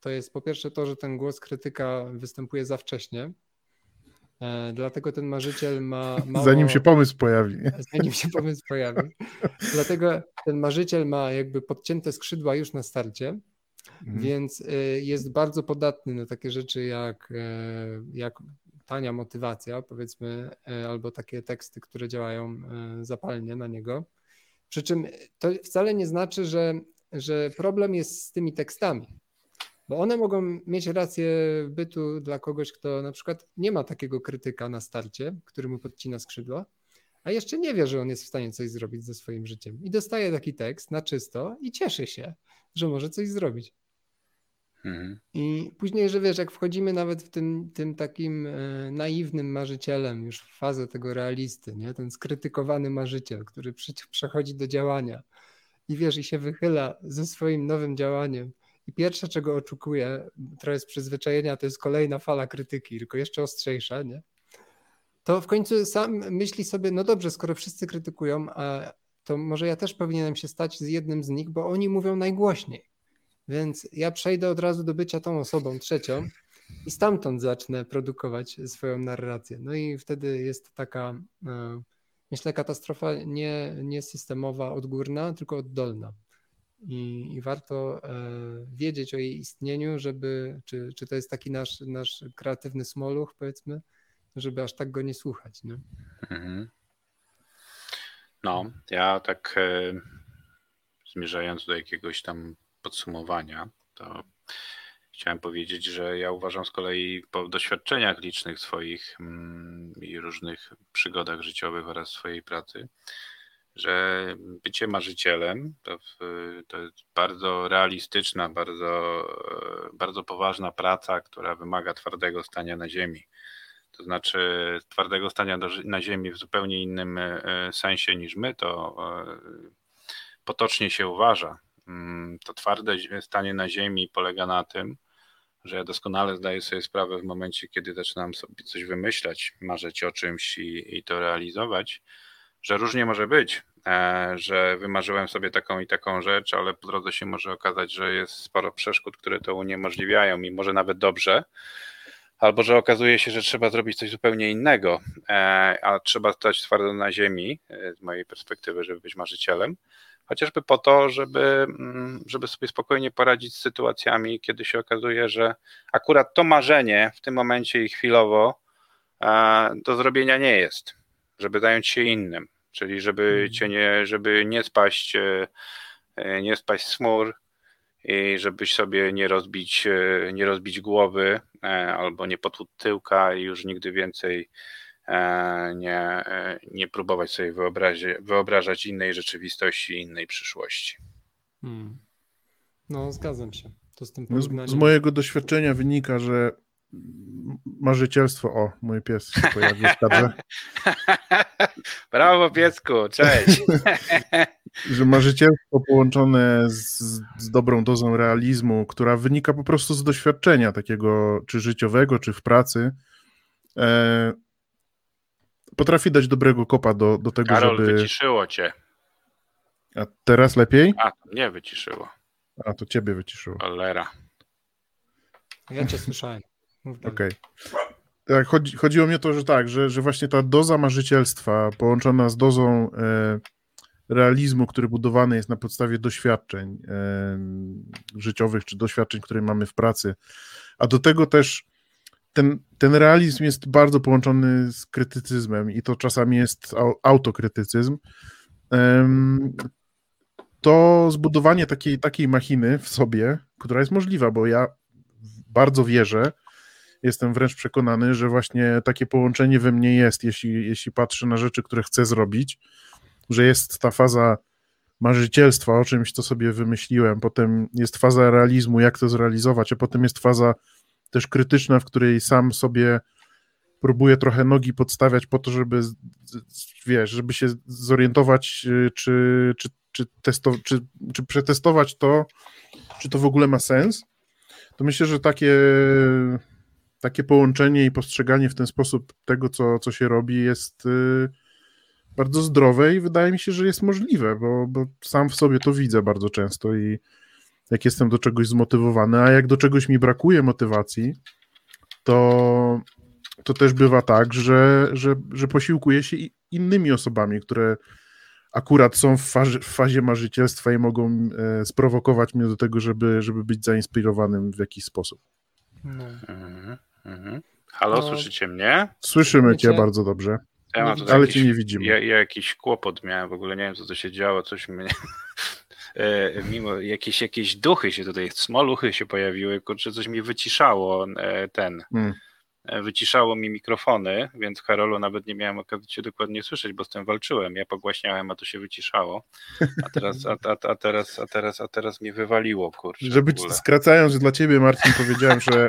to jest po pierwsze to, że ten głos krytyka występuje za wcześnie. E, dlatego ten marzyciel ma. <laughs> Mało... Zanim się pomysł pojawi. Zanim się <laughs> pomysł pojawi. Dlatego ten marzyciel ma jakby podcięte skrzydła już na starcie Mhm. Więc y, jest bardzo podatny na takie rzeczy jak, e, jak tania motywacja, powiedzmy, e, albo takie teksty, które działają e, zapalnie na niego. Przy czym to wcale nie znaczy, że, że problem jest z tymi tekstami, bo one mogą mieć rację bytu dla kogoś, kto na przykład nie ma takiego krytyka na starcie, który mu podcina skrzydła, a jeszcze nie wie, że on jest w stanie coś zrobić ze swoim życiem. I dostaje taki tekst na czysto i cieszy się, że może coś zrobić. Mhm. I później, że wiesz, jak wchodzimy nawet w tym, tym takim e, naiwnym marzycielem, już w fazę tego realisty, nie? ten skrytykowany marzyciel, który przechodzi do działania i wiesz, i się wychyla ze swoim nowym działaniem. I pierwsze, czego oczekuje, trochę z przyzwyczajenia, to jest kolejna fala krytyki, tylko jeszcze ostrzejsza, nie? To w końcu sam myśli sobie, no dobrze, skoro wszyscy krytykują, to może ja też powinienem się stać z jednym z nich, bo oni mówią najgłośniej. Więc ja przejdę od razu do bycia tą osobą trzecią i stamtąd zacznę produkować swoją narrację. No i wtedy jest taka, e, myślę, katastrofa nie, nie systemowa, odgórna, tylko oddolna. I, i warto e, wiedzieć o jej istnieniu, żeby, czy, czy to jest taki nasz, nasz kreatywny smoluch, powiedzmy, żeby aż tak go nie słuchać. Nie? Mhm. No, ja tak e, zmierzając do jakiegoś tam podsumowania, to chciałem powiedzieć, że ja uważam z kolei po doświadczeniach licznych swoich mm, i różnych przygodach życiowych oraz swojej pracy, że bycie marzycielem to, to jest bardzo realistyczna, bardzo, bardzo poważna praca, która wymaga twardego stania na ziemi. To znaczy twardego stania na ziemi w zupełnie innym e, sensie niż my to e, potocznie się uważa. Mm, to twarde stanie na ziemi polega na tym, że ja doskonale zdaję sobie sprawę w momencie, kiedy zaczynam sobie coś wymyślać, marzyć o czymś i, i to realizować, że różnie może być, e, że wymarzyłem sobie taką i taką rzecz, ale po drodze się może okazać, że jest sporo przeszkód, które to uniemożliwiają i może nawet dobrze, albo że okazuje się, że trzeba zrobić coś zupełnie innego, e, a trzeba stać twardo na ziemi, e, z mojej perspektywy, żeby być marzycielem chociażby po to, żeby, mm, żeby sobie spokojnie poradzić z sytuacjami, kiedy się okazuje, że akurat to marzenie w tym momencie i chwilowo e, do zrobienia nie jest, żeby zająć się innym, czyli żeby mhm. cię nie, żeby nie spaść, nie spaść z chmur i żebyś sobie nie rozbić, nie rozbić głowy albo nie potłuc tyłka i już nigdy więcej E, nie, e, nie próbować sobie wyobrażać innej rzeczywistości, innej przyszłości. Hmm. No, zgadzam się. To z, tym z, z mojego doświadczenia wynika, że marzycielstwo, o, mój pies się pojawił w kadrze. <laughs> Brawo piesku, cześć. <laughs> że marzycielstwo połączone z, z, dobrą dozą realizmu, która wynika po prostu z doświadczenia takiego, czy życiowego, czy w pracy, e, potrafi dać dobrego kopa do, do tego, Karol, żeby... wyciszyło cię. A teraz lepiej? A, nie wyciszyło. A, to ciebie wyciszyło. Cholera. Ja cię słyszałem. Okej. Okay. Tak, chodzi, chodziło mi o to, że tak, że, że właśnie ta doza marzycielstwa połączona z dozą e, realizmu, który budowany jest na podstawie doświadczeń e, życiowych, czy doświadczeń, które mamy w pracy, a do tego też ten, ten realizm jest bardzo połączony z krytycyzmem i to czasami jest autokrytycyzm. To zbudowanie takiej, takiej machiny w sobie, która jest możliwa, bo ja bardzo wierzę, jestem wręcz przekonany, że właśnie takie połączenie we mnie jest, jeśli, jeśli patrzę na rzeczy, które chcę zrobić, że jest ta faza marzycielstwa o czymś, co sobie wymyśliłem, potem jest faza realizmu, jak to zrealizować, a potem jest faza też krytyczna, w której sam sobie próbuję trochę nogi podstawiać po to, żeby wiesz, żeby się zorientować, y, czy, czy, czy, testo, czy, czy przetestować to, czy to w ogóle ma sens, to myślę, że takie, takie połączenie i postrzeganie w ten sposób tego, co, co się robi, jest y, bardzo zdrowe i wydaje mi się, że jest możliwe, bo, bo sam w sobie to widzę bardzo często i jak jestem do czegoś zmotywowany, a jak do czegoś mi brakuje motywacji, to, to też bywa tak, że, że, że posiłkuję się innymi osobami, które akurat są w fazie, w fazie marzycielstwa i mogą e, sprowokować mnie do tego, żeby, żeby być zainspirowanym w jakiś sposób. No. Mhm, mhm. Halo, no, słyszycie mnie? Słyszymy cię bardzo dobrze. Ja mam ale jakiś, cię nie widzimy. Ja, ja, jakiś kłopot miałem, w ogóle nie wiem, co to się działo, coś mnie... <laughs> E, mimo jakieś, jakieś duchy się tutaj, smoluchy się pojawiły, kurczę, coś mi wyciszało e, ten... Hmm wyciszało mi mikrofony, więc Karolu nawet nie miałem okazji cię dokładnie słyszeć, bo z tym walczyłem. Ja pogłaśniałem, a to się wyciszało. A teraz, a, a, a teraz, a teraz, a teraz mnie wywaliło, kurczę. Żeby skracając dla ciebie, Marcin, powiedziałem, że,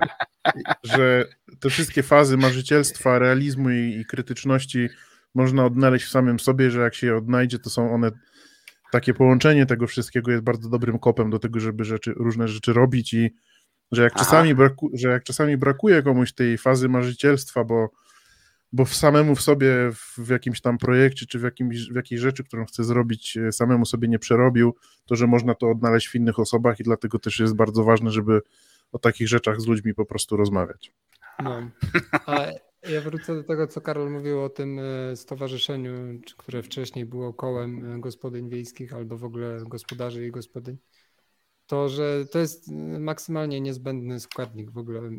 że te wszystkie fazy marzycielstwa, realizmu i, i krytyczności można odnaleźć w samym sobie, że jak się je odnajdzie, to są one takie połączenie tego wszystkiego jest bardzo dobrym kopem do tego, żeby rzeczy, różne rzeczy robić i że jak, czasami braku, że jak czasami brakuje komuś tej fazy marzycielstwa, bo, bo w samemu w sobie w jakimś tam projekcie, czy w, jakimś, w jakiejś rzeczy, którą chce zrobić, e, samemu sobie nie przerobił, to że można to odnaleźć w innych osobach i dlatego też jest bardzo ważne, żeby o takich rzeczach z ludźmi po prostu rozmawiać. No. A ja wrócę do tego, co Karol mówił o tym e, stowarzyszeniu, które wcześniej było kołem e, gospodyń wiejskich albo w ogóle gospodarzy i gospodyń to, że to jest maksymalnie niezbędny składnik w ogóle e,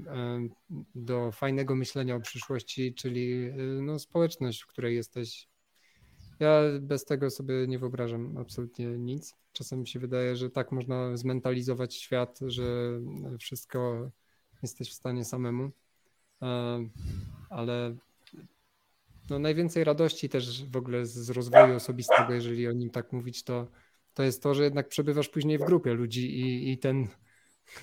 do fajnego myślenia o przyszłości, czyli e, no, społeczność, w której jesteś. Ja bez tego sobie nie wyobrażam absolutnie nic. Czasem mi się wydaje, że tak można zmentalizować świat, że wszystko jesteś w stanie samemu. E, ale no, najwięcej radości też w ogóle z rozwoju osobistego, jeżeli o nim tak mówić, to to jest to, że jednak przebywasz później w grupie ludzi i, i ten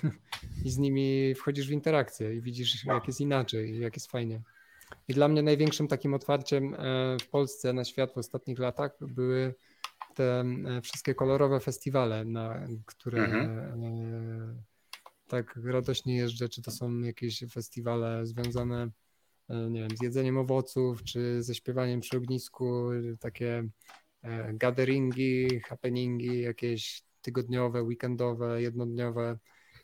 <laughs> i z nimi wchodzisz w interakcję i widzisz, jak jest inaczej, jak jest fajnie. I dla mnie największym takim otwarciem e, w Polsce na świat w ostatnich latach były te e, wszystkie kolorowe festiwale, na które mhm. E, tak radośnie jeżdżę, czy to są jakieś festiwale związane nie wiem, z jedzeniem owoców, czy ze śpiewaniem przy ognisku, takie gatheringi, happeningi jakieś tygodniowe, weekendowe, jednodniowe,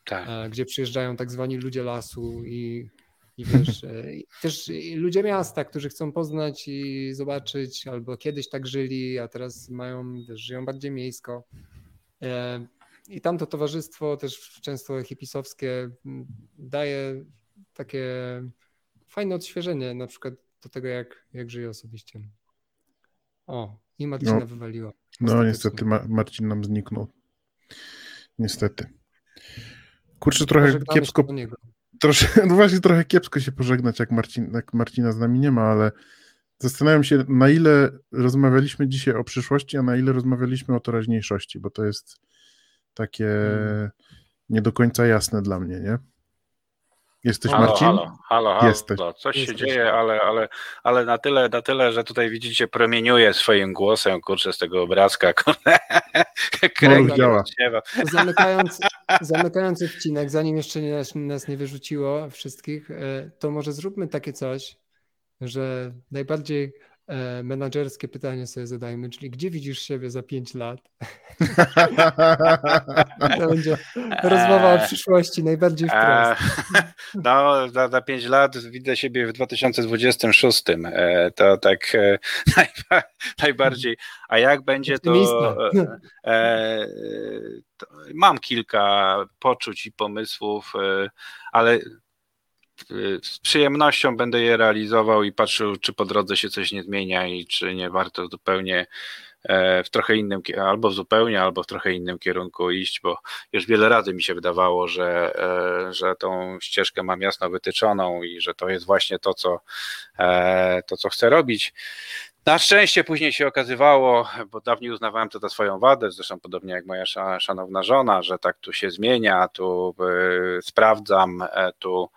tak. E, gdzie przyjeżdżają tak zwani ludzie lasu i, i wiesz, e, i też ludzie miasta, którzy chcą poznać i zobaczyć, albo kiedyś tak żyli, a teraz mają, wiesz, żyją bardziej miejsko. I tamto towarzystwo też często hipisowskie daje takie fajne odświeżenie na przykład do tego, jak, jak żyje osobiście. O, i Marcina no, wywaliła. No niestety Marcin nam zniknął. Niestety. Kurczę, trochę kiepsko. Trosze, <laughs> no właśnie trochę kiepsko się pożegnać, jak, Marcin, jak Marcina z nami nie ma, ale zastanawiam się, na ile rozmawialiśmy dzisiaj o przyszłości, a na ile rozmawialiśmy o teraźniejszości, bo to jest takie hmm. nie do końca jasne dla mnie, nie? Jesteś halo, Marcin? Halo, halo, halo. Jesteś. No, coś Jesteś. się dzieje, ale, ale, ale na, tyle, na tyle, że tutaj widzicie, promieniuje swoim głosem, kurczę, z tego obrazka. <laughs> No, działa. Zamykając, zamykając odcinek, zanim jeszcze nas, nas nie wyrzuciło wszystkich, e, to może zróbmy takie coś, że najbardziej menadżerskie pytanie sobie zadajmy, czyli gdzie widzisz siebie za 5 lat? <laughs> to będzie rozmowa o przyszłości najbardziej wprost. <laughs> No, za, za 5 lat widzę siebie w 2026. E, to tak e, <laughs> najbardziej. A jak będzie to, to mam kilka poczuć i pomysłów, ale z przyjemnością będę je realizował i patrzył, czy po drodze się coś nie zmienia i czy nie warto zupełnie e, w trochę innym, albo zupełnie, albo w trochę innym kierunku iść, bo już wiele razy mi się wydawało, że, e, że tą ścieżkę mam jasno wytyczoną i że to jest właśnie to, co, e, to, co chcę robić. Na szczęście później się okazywało, bo dawniej uznawałem to za swoją wadę, zresztą podobnie jak moja szanowna żona, że tak tu się zmienia, tu sprawdzam, tu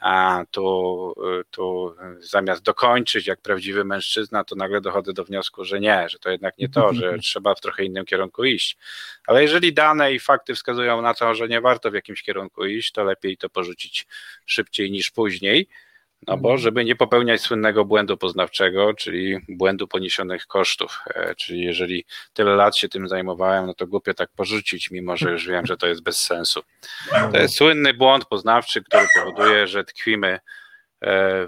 a tu, tu zamiast dokończyć jak prawdziwy mężczyzna, to nagle dochodzę do wniosku, że nie, że to jednak nie to, że <laughs> trzeba w trochę innym kierunku iść. Ale jeżeli dane i fakty wskazują na to, że nie warto w jakimś kierunku iść, to lepiej to porzucić szybciej niż później. No bo mhm. żeby nie popełniać słynnego błędu poznawczego, czyli błędu poniesionych kosztów. E, czyli jeżeli tyle lat się tym zajmowałem, no to głupio tak porzucić, mimo że już wiem, że to jest bez sensu. To jest słynny błąd poznawczy, który powoduje, że tkwimy e,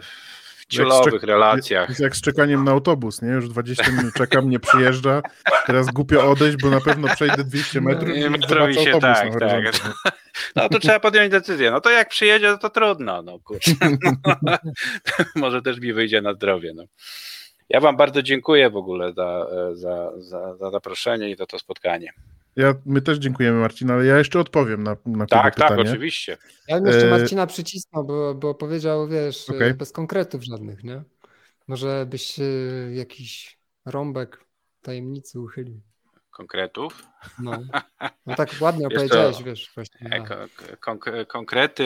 w ciulowych relacjach. Jest jak z czekaniem na autobus, nie? Już 20 minut czekam, nie przyjeżdża. Teraz głupio odejść, bo na pewno przejdę 200 metrów No, i metrowi się tak, tak. <laughs> No to trzeba podjąć decyzję. No to jak przyjedzie, no to trudno. No kurczę. <laughs> <laughs> Może też mi wyjdzie na zdrowie. No. Ja Wam bardzo dziękuję w ogóle za, za, za, za zaproszenie i za to spotkanie. Ja, my też dziękujemy Marcin, ale ja jeszcze odpowiem na, na Tak, pytanie. tak, oczywiście. Ja bym jeszcze E, Marcina przycisnął, bo, bo powiedział, wiesz, Okej. bez konkretów żadnych, nie? Może byś e, jakiś rąbek tajemnicy uchylił. Konkretów. No, no tak ładnie <laughs> opowiedziałeś, wiesz, właśnie. E, konk- konkrety,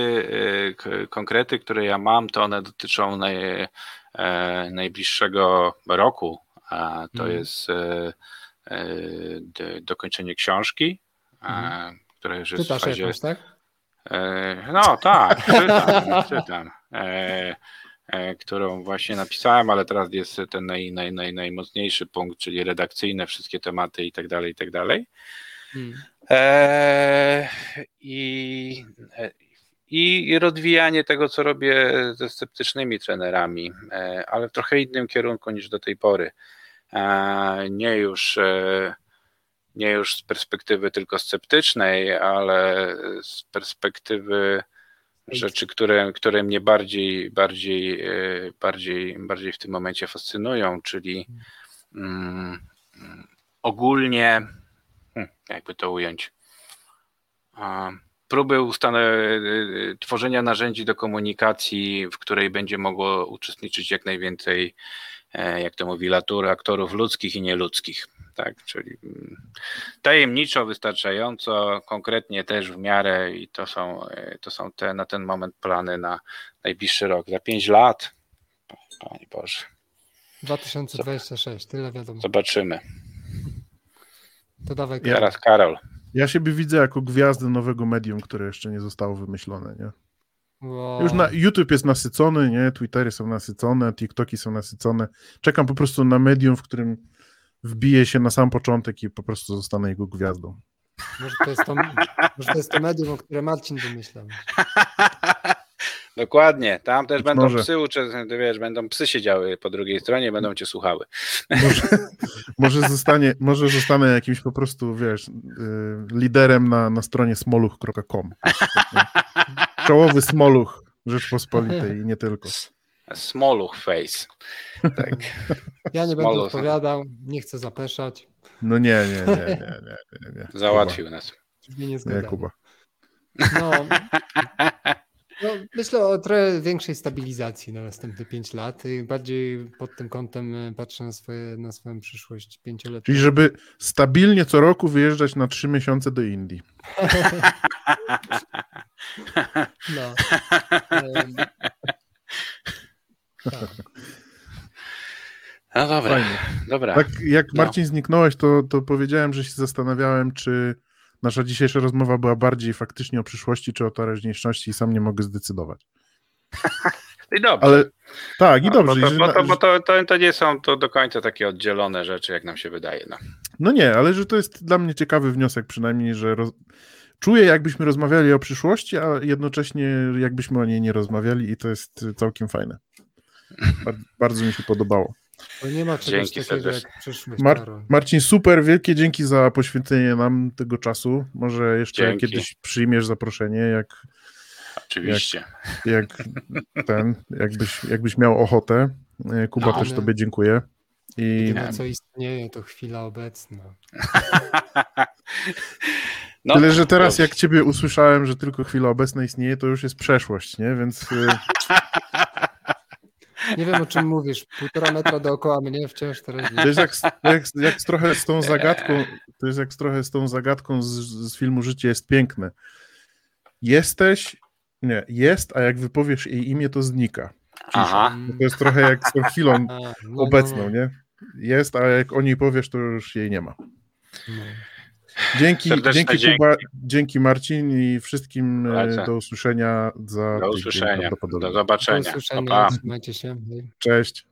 e, k- konkrety, które ja mam, to one dotyczą naj, e, najbliższego roku. A to Mhm. jest e, e, dokończenie książki, e, Mhm. która już jest w Czytasz fazie... jakąś, tak? E, No tak, czytam, <laughs> czytam. E, którą właśnie napisałem, ale teraz jest ten naj, naj, naj, najmocniejszy punkt, czyli redakcyjne, wszystkie tematy i tak dalej, i tak dalej. Hmm. I, I rozwijanie tego, co robię ze sceptycznymi trenerami, e, ale w trochę innym kierunku niż do tej pory. E, Nie już, e, nie już z perspektywy tylko sceptycznej, ale z perspektywy rzeczy, które, które mnie bardziej, bardziej, e, bardziej, bardziej w tym momencie fascynują, czyli mm, mm, ogólnie, hmm, jakby to ująć, próby tworzenia narzędzi do komunikacji, w której będzie mogło uczestniczyć jak najwięcej, jak to mówi Latour, aktorów ludzkich i nieludzkich. Tak, czyli mm, tajemniczo, wystarczająco, konkretnie też w miarę i to są, e, to są te na ten moment plany na najbliższy rok. Za pięć lat, Panie Boże, 2026, tyle wiadomo. zobaczymy. To dawaj. Ja- Teraz Karol. Ja siebie widzę jako gwiazdę nowego medium, które jeszcze nie zostało wymyślone, nie? Wow. Już na YouTube jest nasycony, nie? Twittery są nasycone, TikToki są nasycone. Czekam po prostu na medium, w którym wbiję się na sam początek i po prostu zostanę jego gwiazdą. Może to jest to, może to, jest to medium, o które Marcin wymyślał. <laughs> Dokładnie, tam też Być będą może. psy, ucze- wiesz, będą psy siedziały po drugiej stronie, będą cię słuchały. Może, <laughs> może, zostanie, może zostanę jakimś po prostu, wiesz, y, liderem na, na stronie smoluch.com. <laughs> Czołowy smoluch Rzeczpospolitej i nie tylko. Smoluch face. Tak. Ja nie będę Smolo. odpowiadał, nie chcę zapeszać. No nie, nie, nie, nie, nie, nie, nie. Załatwił nas. Nie Nie, zgadzam. Kuba. No, no, myślę o trochę większej stabilizacji na następne 5 lat i bardziej pod tym kątem e, patrzę na, swoje, na swoją przyszłość pięcioletnią. Czyli żeby stabilnie co roku wyjeżdżać na trzy miesiące do Indii. <laughs> No. Em, tak. No dobra, Fajnie. dobra. Tak jak No. Marcin zniknąłeś, to, to powiedziałem, że się zastanawiałem, czy nasza dzisiejsza rozmowa była bardziej faktycznie o przyszłości, czy o teraźniejszości i sam nie mogę zdecydować. <laughs> I dobrze. Ale tak, i No, dobrze. Bo, to, bo, to, bo to, to, to nie są to do końca takie oddzielone rzeczy, jak nam się wydaje. No. No nie, ale że to jest dla mnie ciekawy wniosek przynajmniej, że roz... czuję jakbyśmy rozmawiali o przyszłości, a jednocześnie jakbyśmy o niej nie rozmawiali i to jest całkiem fajne. Bardzo, bardzo mi się podobało. Bo nie ma czegoś Dzięki takiego serdecznie. jak przyszłość, Mar-. Marcin, super, wielkie dzięki za poświęcenie nam tego czasu. Może jeszcze Dzięki. kiedyś przyjmiesz zaproszenie, jak, Oczywiście. jak ten, jakbyś, jakbyś miał ochotę. E, Kuba No, też tobie dziękuję. I Jedyne co istnieje to chwila obecna. <laughs> No, tyle, że teraz dobrze. jak ciebie usłyszałem, że tylko chwila obecna istnieje, to już jest przeszłość, nie? Więc y, Nie wiem o czym mówisz. Półtora metra dookoła mnie wciąż teraz to jest jak, jak, jak trochę z tą zagadką, to jest jak z trochę z tą zagadką z, z filmu Życie jest piękne. Jesteś, nie, jest, a jak wypowiesz jej imię, to znika. Aha. To jest trochę jak z tą chwilą A, <laughs> no, no, obecną, no, nie? Jest, a jak o niej powiesz, to już jej nie ma. Dzięki, dzięki dzięki. Kuba, dzięki Marcin i wszystkim e, Lecę. do usłyszenia za Do usłyszenia. Do Do zobaczenia. usłyszenia. Pa, pa. Cześć.